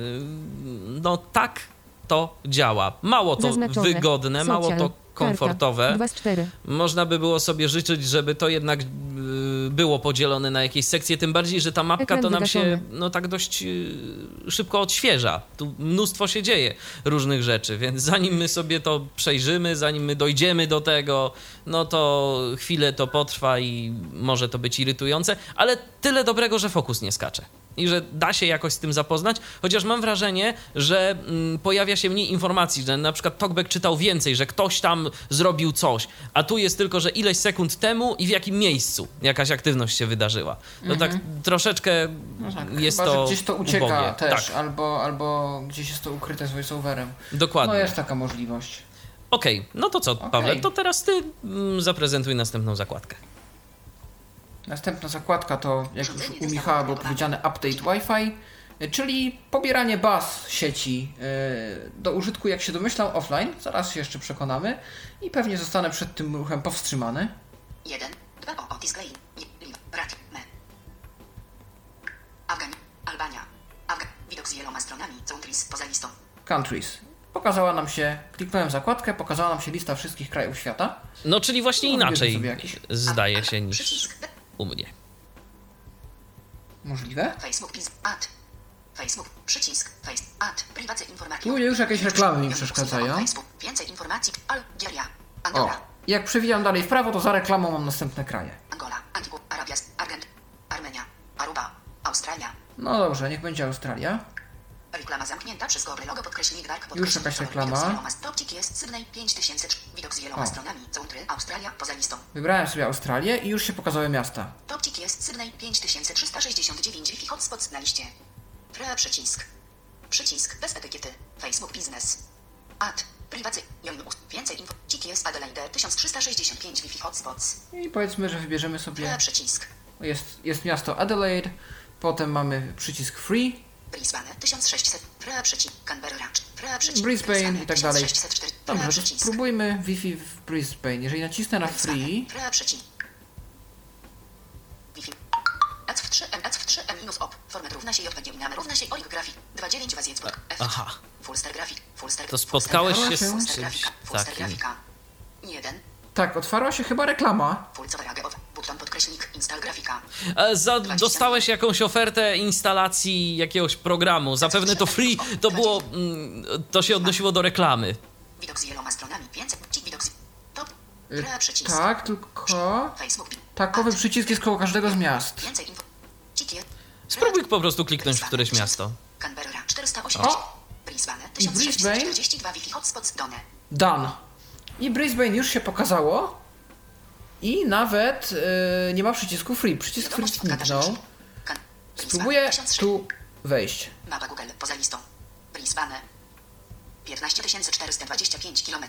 No tak to działa. Mało to Zaznaczone. wygodne, mało Social. to komfortowe. Karta. 2 z 4. Można by było sobie życzyć, żeby to jednak yy, było podzielone na jakieś sekcje, tym bardziej, że ta mapka Ekran to nam się no tak dość yy, szybko odświeża. Tu mnóstwo się dzieje różnych rzeczy, więc zanim my sobie to przejrzymy, zanim my dojdziemy do tego, no to chwilę to potrwa i może to być irytujące, ale tyle dobrego, że fokus nie skacze. I że da się jakoś z tym zapoznać, chociaż mam wrażenie, że mm, pojawia się mniej informacji, że na przykład Talkback czytał więcej, że ktoś tam zrobił coś, a tu jest tylko, że ileś sekund temu i w jakim miejscu jakaś aktywność się wydarzyła. No tak troszeczkę No tak, jest chyba, to że gdzieś to ucieka ubogie. też, Tak, albo, albo gdzieś jest to ukryte z voiceoverem. dokładnie. No jest taka możliwość. Okej, no to co. Paweł, to teraz ty mm, zaprezentuj następną zakładkę. Następna zakładka to, jak już u Michała było powiedziane, Update Wi-Fi, y, czyli pobieranie baz sieci y, do użytku, jak się domyślam, offline. Zaraz się jeszcze przekonamy i pewnie zostanę przed tym ruchem powstrzymany. 1, 2 o Otis Clay, Liv, Rat, Me. Afgan, Albania. Afgan, widok z wieloma stronami, countries poza listą. Countries. Pokazała nam się, kliknąłem zakładkę, pokazała nam się lista wszystkich krajów świata. No, czyli właśnie No, inaczej zdaje się niż u mnie. Możliwe? Facebook, pins, add. Facebook, przycisk, face, add, prywatne informacje. Tu już jakieś reklamy mi przeszkadzają. Facebook, więcej informacji, Algeria, O, Angola, jak przewijam dalej w prawo, to za reklamą mam następne kraje. Angola, Antigua, Arabia, Argent, Armenia, Aruba, Australia, No dobrze, niech będzie Australia. Reklama zamknięta przez Google logo podkreślnik dark Już jakaś reklama. Topcik jest Sydney 5000 widok z wieloma O. stronami. Country Australia poza listą. Wybrałem sobie Australię i już się pokazały miasta. Topcik jest Sydney 5369 Wi-Fi hotspot na liście. Pre przycisk. Przycisk bez etykiety. Facebook Business Ad Privacy Więcej info. Cik jest Adelaide. 1365 Wi-Fi hotspots I powiedzmy, że wybierzemy sobie. Pre przycisk. Jest, jest miasto Adelaide, potem mamy przycisk Free, Brisbane 1600 Pre przycisk Canberra Pre przycisk Brisbane i tak dalej. 1604 Pre Dobrze, to spróbujmy Wi-Fi w Brisbane. Jeżeli nacisnę na Free, Pre przycisk Wi-Fi. ECF3 M ECF3 M minus op. Format równa się JPG minamy równa się olig grafik 29 waziec pod F Aha. Fullster grafik Fullster To spotkałeś się z czymś takim. grafika 1 tak, otwarła się chyba reklama. E, Za, dostałeś jakąś ofertę instalacji jakiegoś programu. Zapewne to free, to było. mm, To się odnosiło do reklamy. Widok z wieloma stronami Więcej Cik widok z Top Y, Tak, tylko takowy przycisk jest koło każdego z miast. Spróbuj po prostu kliknąć w któreś miasto. Canberra 480 O! Brisbane I Brisbane? 1642 Wi-Fi hotspots Done Done. I Brisbane już się pokazało. I nawet yy, nie ma przycisku Free. Przycisk Free zniknął. Spróbuję Brisbane, 1000 tu wejść. Mapa Google poza listą. Brisbane 15 425 km.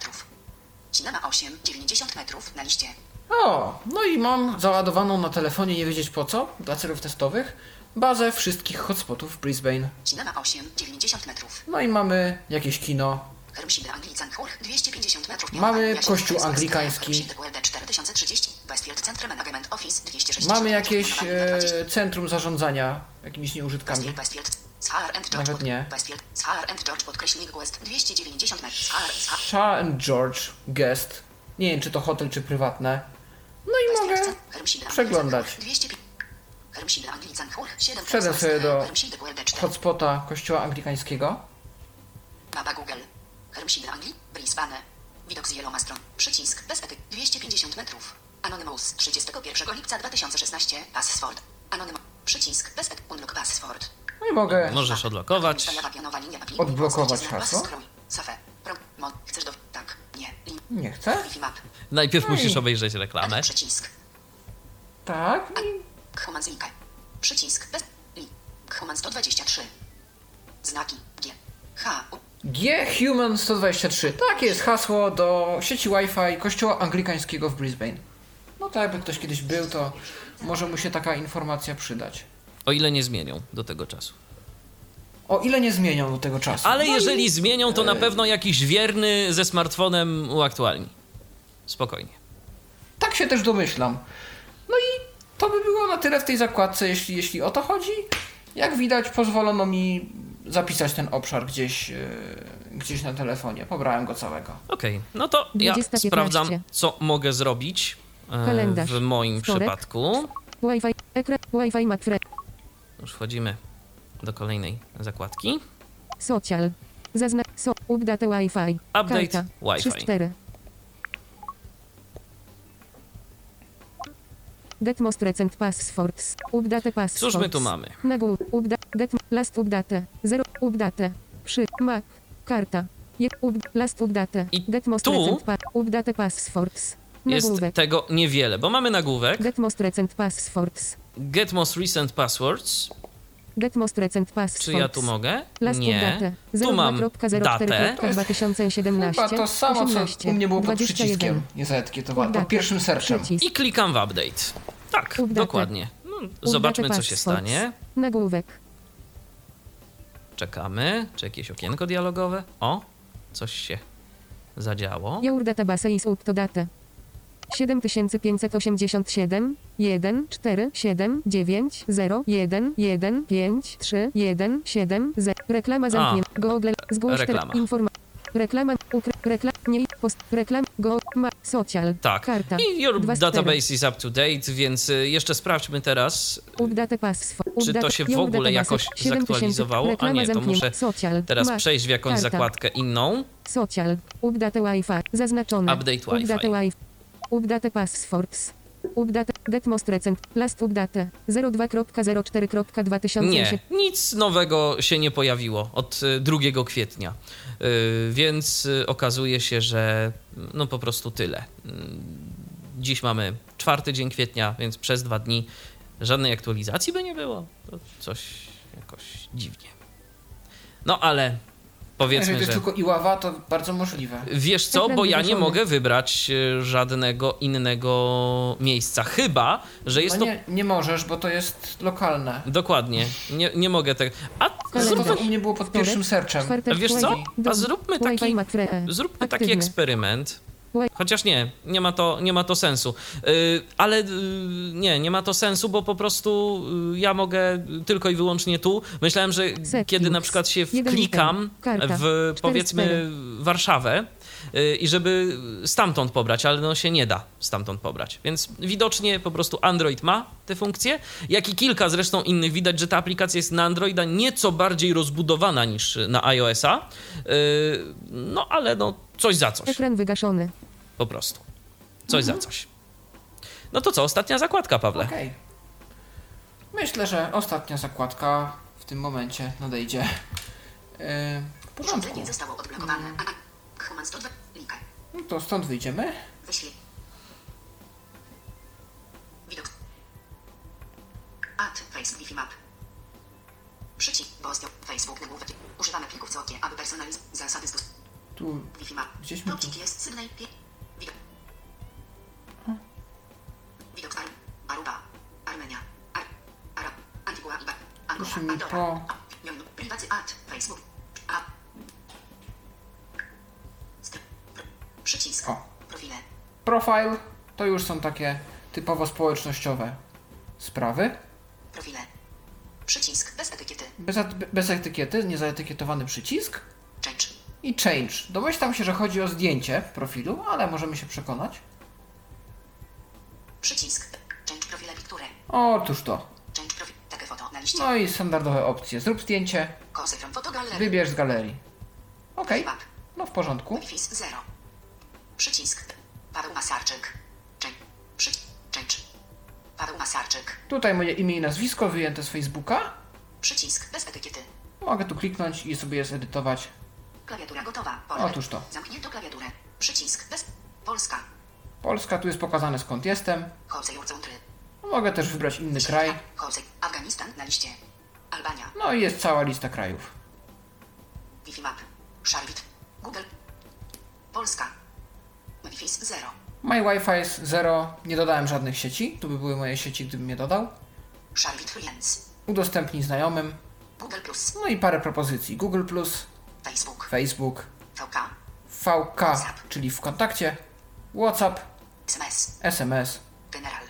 Cinema 8, 90 metrów na liście. O, no i mam załadowaną na telefonie, nie wiedzieć po co, dla celów testowych, bazę wszystkich hotspotów w Brisbane. Cinema 8, 90 metrów. No i mamy jakieś kino. Hermside Anglican Hall 250 metrów. Mamy kościół anglikański. Hermside WLD 4030. Westfield Centrum Management Office 260 Mamy jakieś Pionowanie 20. e, centrum zarządzania jakimiś nieużytkami. Nawet nie. Westfield, Sahar and George podkreślnik West 290 metrów. Sahar, Sahar. Shaw and George Guest. Nie wiem, czy to hotel, czy prywatne. No i mogę przeglądać. Anglican, 200 Hermside Anglican Hall 7 Przejdę sobie do Hermside WLD 4. hotspota kościoła anglikańskiego. Mapa Google. Hermside Anglii, Brisbane. Widok z wieloma stron. Przycisk bez etyk 250 metrów. Anonymous 31 lipca 2016. Password. Anonymous. Przycisk bez etyk. Unlock password. No i mogę Możesz papieru. Odblokować hasło? Chcesz do... Tak. Nie. Nie chcę. Najpierw No i- musisz obejrzeć reklamę. Przycisk. Tak. I Humans linka. Przycisk bez... Link. Human 123. Znaki. G. H. U. G Human 123. Tak jest hasło do sieci Wi-Fi kościoła anglikańskiego w Brisbane. No tak, jakby ktoś kiedyś był, to może mu się taka informacja przydać. O ile nie zmienią do tego czasu. O ile nie zmienią do tego czasu. Ale No i jeżeli zmienią, to na pewno jakiś wierny ze smartfonem uaktualni. Spokojnie. Tak się też domyślam. No i to by było na tyle w tej zakładce, jeśli, jeśli o to chodzi. Jak widać, pozwolono mi zapisać ten obszar gdzieś, yy, gdzieś na telefonie. Pobrałem go całego. Okej, no to ja 20.15. sprawdzam, co mogę zrobić e, Kalendarz. w moim Wtorek. przypadku. Wi-Fi, ekran, Wi-Fi Macfre, Już wchodzimy do kolejnej zakładki. social. Zazna, so, update Wi-Fi. Update. Wi-Fi. 3-4. Get most recent passwords. Update passwords. Cóż my tu mamy? Nagłów. Update. Get last update. 0. Update. Przy. Mac. Karta. Je, up, last update. I Get most tu recent pa, update passwords. Jest Nagłówek. tego niewiele, bo mamy nagłówek Get most recent passwords. Get most recent passwords. Get most recent passwords. Czy ja tu mogę? Last Nie. update. Tu mam 02.04.2017. Chyba to samo, co 18, u mnie było pod 21. przyciskiem. Nie zaetykietowane. Pod pierwszym serczem. I klikam w update. Tak, dokładnie. No, zobaczmy, co się stanie. Nagłówek. Czekamy. Czy jakieś okienko dialogowe? O, coś się zadziało. Your database is up to date. 7587 1 4 7 9 0 1 1 5 3 1 7 0 Reklama zamknięta. Google zgłoś Reklama. informa Reklama reklam nie post reklam go ma social Tak. karta I your Dwa database is up to date, więc y, jeszcze sprawdźmy teraz. Update password. Czy to się w ogóle jakoś 7000. zaktualizowało? A nie, to muszę Teraz przejść w jakąś zakładkę inną. Social. Update Wi-Fi. Zaznaczone. Update Wi-Fi. Update passwords. Update Get most recent. Last update. 02.04.2008. Nie, nic nowego się nie pojawiło od y, 2 kwietnia. Y, Więc y, okazuje się, że no po prostu tyle. Dziś mamy czwarty dzień kwietnia, więc przez dwa dni żadnej aktualizacji by nie było. To coś jakoś dziwnie. No ale powiedzmy, Jeżeli to że... jest tylko Iława, to bardzo możliwe. Wiesz co, Ekran bo ja nie mogę wybrać e, żadnego innego miejsca. Chyba, że jest no to. nie, nie możesz, bo to jest lokalne. Dokładnie. Nie, nie mogę tego. A To, zróbmy, to u mnie było pod pierwszym serczem. Wiesz co? A zróbmy taki, zróbmy taki eksperyment. Chociaż nie, nie ma to, nie ma to sensu. Yy, ale yy, nie, nie ma to sensu, bo po prostu yy, ja mogę tylko i wyłącznie tu. Myślałem, że kiedy na przykład się wklikam w powiedzmy. Warszawę i żeby stamtąd pobrać, ale no się nie da stamtąd pobrać. Więc widocznie po prostu Android ma te funkcje, jak i kilka zresztą innych. Widać, że ta aplikacja jest na Androida nieco bardziej rozbudowana niż na iOS-a. No ale no coś za coś. Ekran wygaszony. Po prostu. Coś za coś. No to co, ostatnia zakładka, Pawle. Okej. Myślę, że ostatnia zakładka w tym momencie nadejdzie. Yy, w porządku. Zostało odblokowane. Human 102. Linkę. No to stąd wyjdziemy. Wyślij. Widok. Add Face Wi-Fi Map. Przycisk Bostio Facebook nagłówek. Używamy plików co aby personalizować zasady stosowania. Tu Wi-Fi Map. Gdzieś mi tu. Jest sygnał Widok. Widok Ar Aruba. Armenia. Ar Arab. Antigua i. Angola. Andorra. Privacy Add Facebook. A. Przycisk. O. Profile. profile to już są takie typowo społecznościowe sprawy. Profile. Przycisk bez etykiety. Bez, bez etykiety, niezaetykietowany przycisk Change. i change. Domyślam się, że chodzi o zdjęcie profilu, ale możemy się przekonać. Otóż to. No i standardowe opcje. Zrób zdjęcie, wybierz z galerii. Map. no w porządku. 0. Przycisk. Paweł Masarczyk. Change. Paweł Masarczyk. Tutaj moje imię i nazwisko wyjęte z Facebooka. Przycisk bez etykiety. Mogę tu kliknąć i sobie je zedytować. Klawiatura gotowa. Pole. Otóż to. Zamknięto klawiaturę. Przycisk bez... Polska. Polska, tu jest pokazane skąd jestem. Mogę też wybrać inny kraj. Afganistan na liście. Albania. No i jest cała lista krajów. Wi-Fi Map. Szarwit. Google. Polska. Wi-Fi 0. My Wi-Fi jest 0. Nie dodałem żadnych sieci. Tu by były moje sieci, gdybym je dodał. Szarwit Friends. Udostępnij znajomym. Google Plus. No i parę propozycji. Google+, Facebook. Facebook, VK. VK, czyli w kontakcie, WhatsApp, SMS. SMS. General.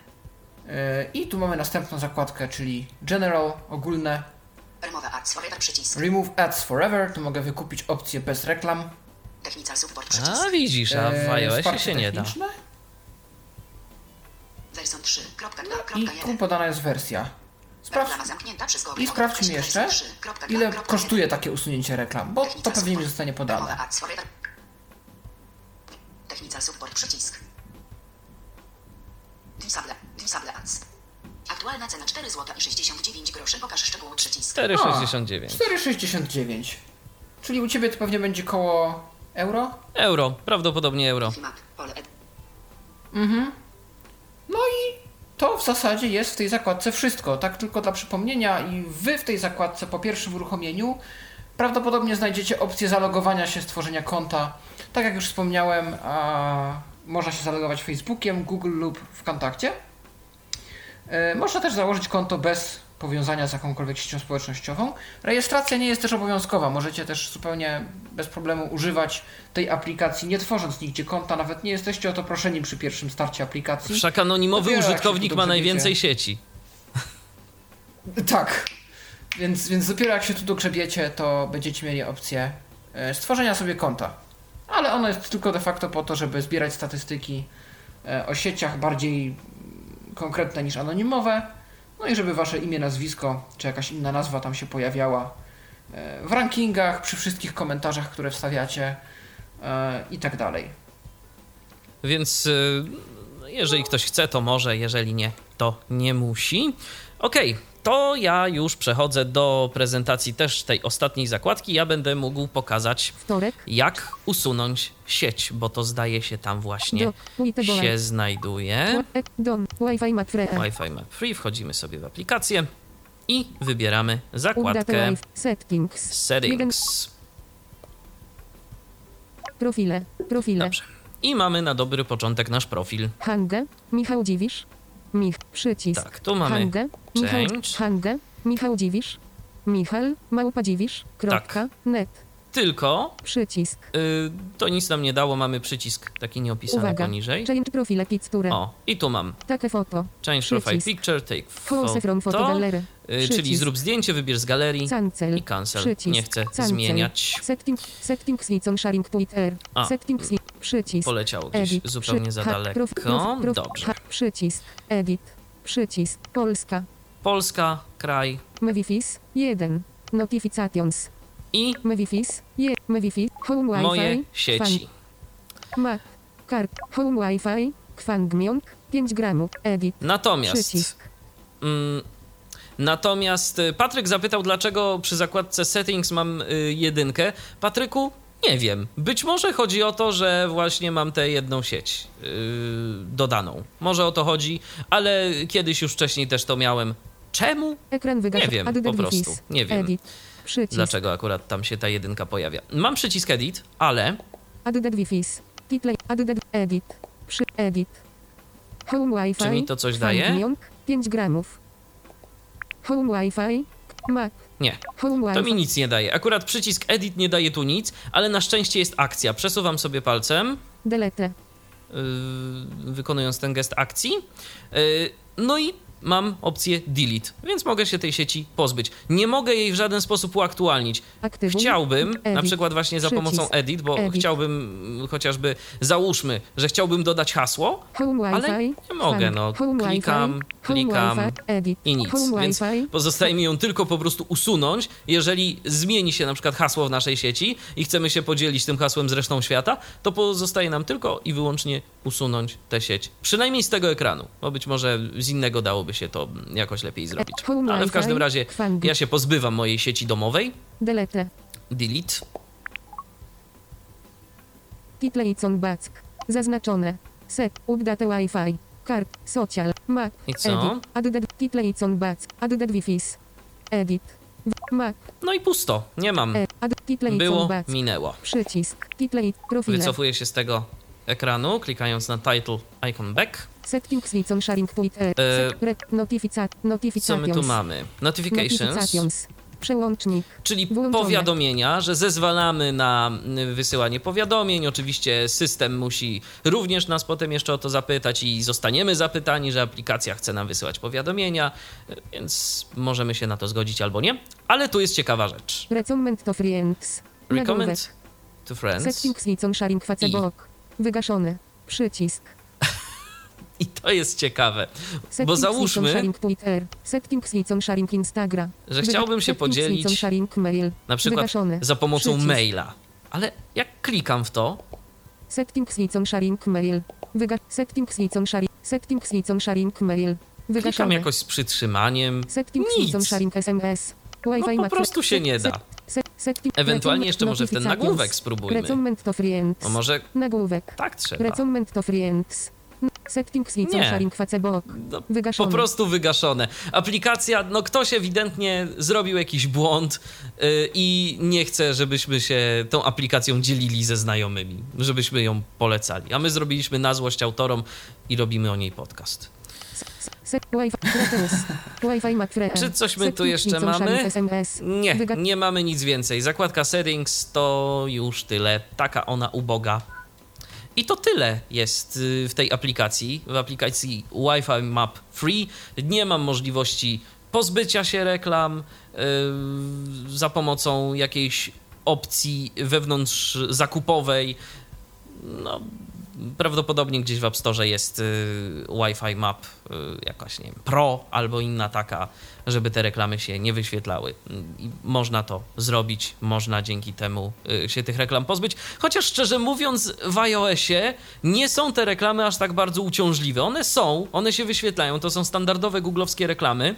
Yy, I tu mamy następną zakładkę, czyli General, ogólne. Remove Ads Forever przycisk. Remove Ads Forever. Tu mogę wykupić opcję bez reklam. Technical Support przycisk. A widzisz, a w Yy, iOSie się nie da. techniczne. Version 3. Kropka, I kropka, tu podana jest wersja. Sprawdź. I sprawdźmy jeszcze, Version 3. Kropka, ile kosztuje takie usunięcie reklam, bo to pewnie mi zostanie podane. Technical Support przycisk. Aktualna cena 4 zł i 69 groszy. Pokaż szczegóły przycisk. 4,69 4,69. Czyli u Ciebie to pewnie będzie koło euro? euro, prawdopodobnie euro. Ed. No i to w zasadzie jest w tej zakładce wszystko. Tak tylko dla przypomnienia i Wy w tej zakładce po pierwszym uruchomieniu prawdopodobnie znajdziecie opcję zalogowania się, stworzenia konta. Tak jak już wspomniałem, a, można się zalogować Facebookiem, Google lub w kontakcie. E, Można też założyć konto bez powiązania z jakąkolwiek siecią społecznościową. Rejestracja nie jest też obowiązkowa. Możecie też zupełnie bez problemu używać tej aplikacji, nie tworząc nigdzie konta. Nawet nie jesteście o to proszeni przy pierwszym starcie aplikacji. Wszak anonimowy Dopiero użytkownik ma najwięcej wiecie. sieci. Tak. Więc, więc dopiero jak się tu dogrzebiecie, to będziecie mieli opcję e, stworzenia sobie konta. Ale ono jest tylko de facto po to, żeby zbierać statystyki e, o sieciach bardziej konkretne niż anonimowe. No i żeby wasze imię, nazwisko czy jakaś inna nazwa tam się pojawiała e, w rankingach, przy wszystkich komentarzach, które wstawiacie e, i tak dalej. Więc jeżeli ktoś chce, to może, jeżeli nie, to nie musi. Okej, to ja już przechodzę do prezentacji też tej ostatniej zakładki. Ja będę mógł pokazać, Wtorek. jak usunąć sieć, bo to zdaje się tam właśnie Do. Się znajduje. Wi-Fi Macfre. Wi-Fi Map Free, wchodzimy sobie w aplikację i wybieramy zakładkę. Settings. Settings. Profile. Profile. Dobrze. I mamy na dobry początek nasz profil. Hangę. Michał Dziwisz. Mich. Przycisk. Tak, tu mamy Hangę. Michał. change. Hangę. Michał Dziwisz. Michal. Małpa Dziwisz. Kropka. Tak. Net. Tylko Przycisk. y, to nic nam nie dało, mamy przycisk taki nieopisany Uwaga. poniżej. Change profile picture. O, i tu mam Takie foto. change profile Przycisk. picture, take Close from photo photo, gallery. y, czyli zrób zdjęcie, wybierz z galerii Cancel. i cancel. Przycisk. Nie chcę Cancel. zmieniać. Setting, setting switch on sharing Twitter. A. Setting. Przycisk. Poleciało gdzieś Edit. zupełnie Przy- za ha- daleko. proof- proof- Dobrze. ha- Przycisk. Edit. Przycisk. Polska. Polska, kraj Mevifis. 1. Notifications. I Mevifis. Je. Mevifis. Home Wi-Fi. moje sieci. Mac. Kart. Home Wi-Fi. Kwangmyong. 5 gramów. Edit. Natomiast Przycisk. Mm, Natomiast y, Patryk zapytał, dlaczego przy zakładce settings mam y, jedynkę. Patryku, nie wiem. Być może chodzi o to, że właśnie mam tę jedną sieć y, dodaną. Może o to chodzi, ale kiedyś już wcześniej też to miałem. Czemu? Ekran wygasza. Nie wiem, po prostu. Nie wiem. Edit. Przycisk. Dlaczego akurat tam się ta jedynka pojawia? Mam przycisk edit, ale Added Wi-Fi. Title. Added. Edit. Przy. Edit. Home Wi-Fi. Czy mi to coś daje? Kwangmyong. 5 gramów. Home Wi-Fi. Mac. nie. To mi nic nie daje. Akurat przycisk edit nie daje tu nic, ale na szczęście jest akcja. Przesuwam sobie palcem. Delete. yy, wykonując ten gest akcji. Yy, No i mam opcję delete, więc mogę się tej sieci pozbyć. Nie mogę jej w żaden sposób uaktualnić. Aktywuj. Chciałbym, na Edit. przykład właśnie za Przycisk. pomocą edit, bo Edit. chciałbym chociażby, załóżmy, że chciałbym dodać hasło Ale nie mogę, no. Klikam, klikam i nic. Więc pozostaje mi ją tylko po prostu usunąć. Jeżeli zmieni się na przykład hasło w naszej sieci i chcemy się podzielić tym hasłem z resztą świata, to pozostaje nam tylko i wyłącznie usunąć tę sieć. Przynajmniej z tego ekranu, bo być może z innego dałoby się to jakoś lepiej zrobić. Home Ale w każdym razie ja się pozbywam mojej sieci domowej. Delete. Delete. Title Icon Back. Zaznaczone. Set. Update Wi-Fi. Kart. Social. Mac. I co? Edit. Added. Title Icon Back. Added Wi-Fi. Edit. Mac. No i pusto. Nie mam. E. Było, minęło. Przycisk. Profile. Wycofuję się z tego ekranu, klikając na title icon back. E. Notifica. Co my tu mamy? Notifications. Przełącznik. czyli Włączone. powiadomienia, że zezwalamy na y, wysyłanie powiadomień. Oczywiście system musi również nas potem jeszcze o to zapytać i zostaniemy zapytani, że aplikacja chce nam wysyłać powiadomienia, y, więc możemy się na to zgodzić albo nie. Ale tu jest ciekawa rzecz. Recommend to friends. Recommend to friends. Setting switch on sharing Facebook. Wygaszony. Przycisk. I to jest ciekawe, bo załóżmy, że chciałbym się podzielić na przykład za pomocą maila. Ale jak klikam w to, Setting switch on sharing mail. Wyga sharing. Sharing mail. jakoś z przytrzymaniem. Setting switch on Nic. sharing SMS. No po prostu się nie da. Ewentualnie jeszcze może w ten nagłówek spróbujmy. Recommend to friends. No może Nagłówek. tak trzeba. Recommend to friends. Setting switch on Nie. sharing Facebook. No, po Wygaszony. prostu wygaszone. Aplikacja, no ktoś ewidentnie zrobił jakiś błąd yy, i nie chce, żebyśmy się tą aplikacją dzielili ze znajomymi, żebyśmy ją polecali. A my zrobiliśmy na złość autorom i robimy o niej podcast. Set Wi-Fi. Proteus. Wi-Fi Macfre. Czy coś my tu jeszcze mamy? Nie, nie mamy nic więcej. Zakładka settings to już tyle. Taka ona uboga. I to tyle jest y, w tej aplikacji. W aplikacji Wi-Fi Map Free nie mam możliwości pozbycia się reklam y, za pomocą jakiejś opcji wewnątrz zakupowej. No, prawdopodobnie gdzieś w App Store jest y, Wi-Fi Map, y, jakaś, nie wiem, Pro albo inna taka, żeby te reklamy się nie wyświetlały. I można to zrobić, można dzięki temu y, się tych reklam pozbyć. Chociaż szczerze mówiąc, w iOSie nie są te reklamy aż tak bardzo uciążliwe. One są, one się wyświetlają, to są standardowe googlowskie reklamy.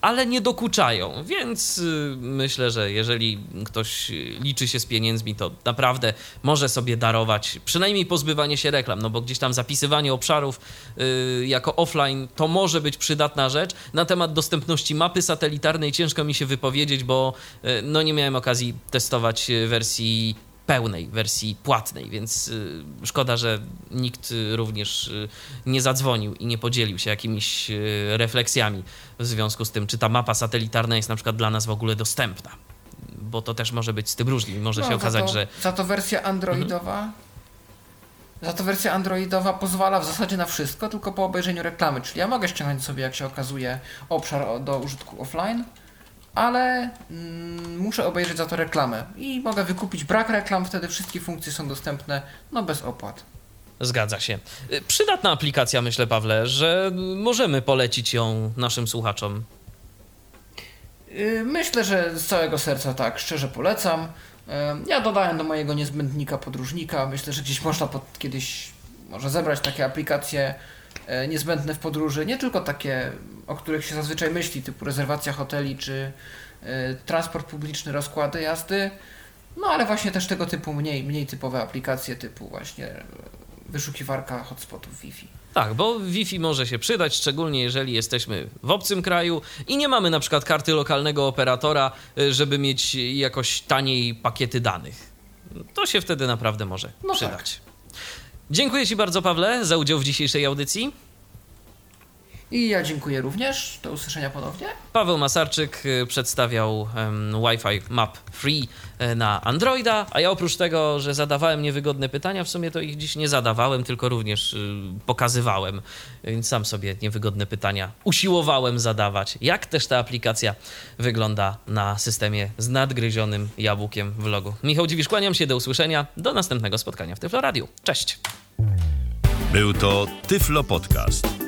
Ale nie dokuczają, więc y, myślę, że jeżeli ktoś liczy się z pieniędzmi, to naprawdę może sobie darować przynajmniej pozbywanie się reklam, no bo gdzieś tam zapisywanie obszarów y, jako offline to może być przydatna rzecz. Na temat dostępności mapy satelitarnej ciężko mi się wypowiedzieć, bo y, no nie miałem okazji testować wersji pełnej wersji płatnej, więc y, szkoda, że nikt również y, nie zadzwonił i nie podzielił się jakimiś y, refleksjami w związku z tym, czy ta mapa satelitarna jest na przykład dla nas w ogóle dostępna. Bo to też może być z tym różnie. Może się No, okazać, za to, że Za to wersja androidowa. Za to wersja androidowa pozwala w zasadzie na wszystko, tylko po obejrzeniu reklamy. Czyli ja mogę ściągnąć sobie, jak się okazuje, obszar do użytku offline, ale mm, muszę obejrzeć za to reklamę. I mogę wykupić brak reklam, wtedy wszystkie funkcje są dostępne, no bez opłat. zgadza się. Y, Przydatna aplikacja, myślę, Pawle, że możemy polecić ją naszym słuchaczom. Yy, Myślę, że z całego serca tak, szczerze polecam. Yy, Ja dodałem do mojego niezbędnika podróżnika. Myślę, że gdzieś można pod, kiedyś może zebrać takie aplikacje niezbędne w podróży. Nie tylko takie, o których się zazwyczaj myśli, typu rezerwacja hoteli czy yy, transport publiczny, rozkłady jazdy. No ale właśnie też tego typu mniej, mniej typowe aplikacje, typu właśnie yy, wyszukiwarka hotspotów Wi-Fi. Tak, bo Wi-Fi może się przydać, szczególnie jeżeli jesteśmy w obcym kraju i nie mamy na przykład karty lokalnego operatora, żeby mieć jakoś taniej pakiety danych. To się wtedy naprawdę może No przydać. Dziękuję Ci bardzo, Pawle, za udział w dzisiejszej audycji. I ja dziękuję również. Do usłyszenia ponownie. Paweł Masarczyk y, przedstawiał em, Wi-Fi Map Free e, na Androida, a ja oprócz tego, że zadawałem niewygodne pytania, w sumie to ich dziś nie zadawałem, tylko również y, pokazywałem, więc sam sobie niewygodne pytania usiłowałem zadawać. Jak też ta aplikacja wygląda na systemie z nadgryzionym jabłkiem w logu. Michał Dziwisz, kłaniam się, do usłyszenia, do następnego spotkania w Tyflo Radio. Cześć! Był to Tyflo Podcast.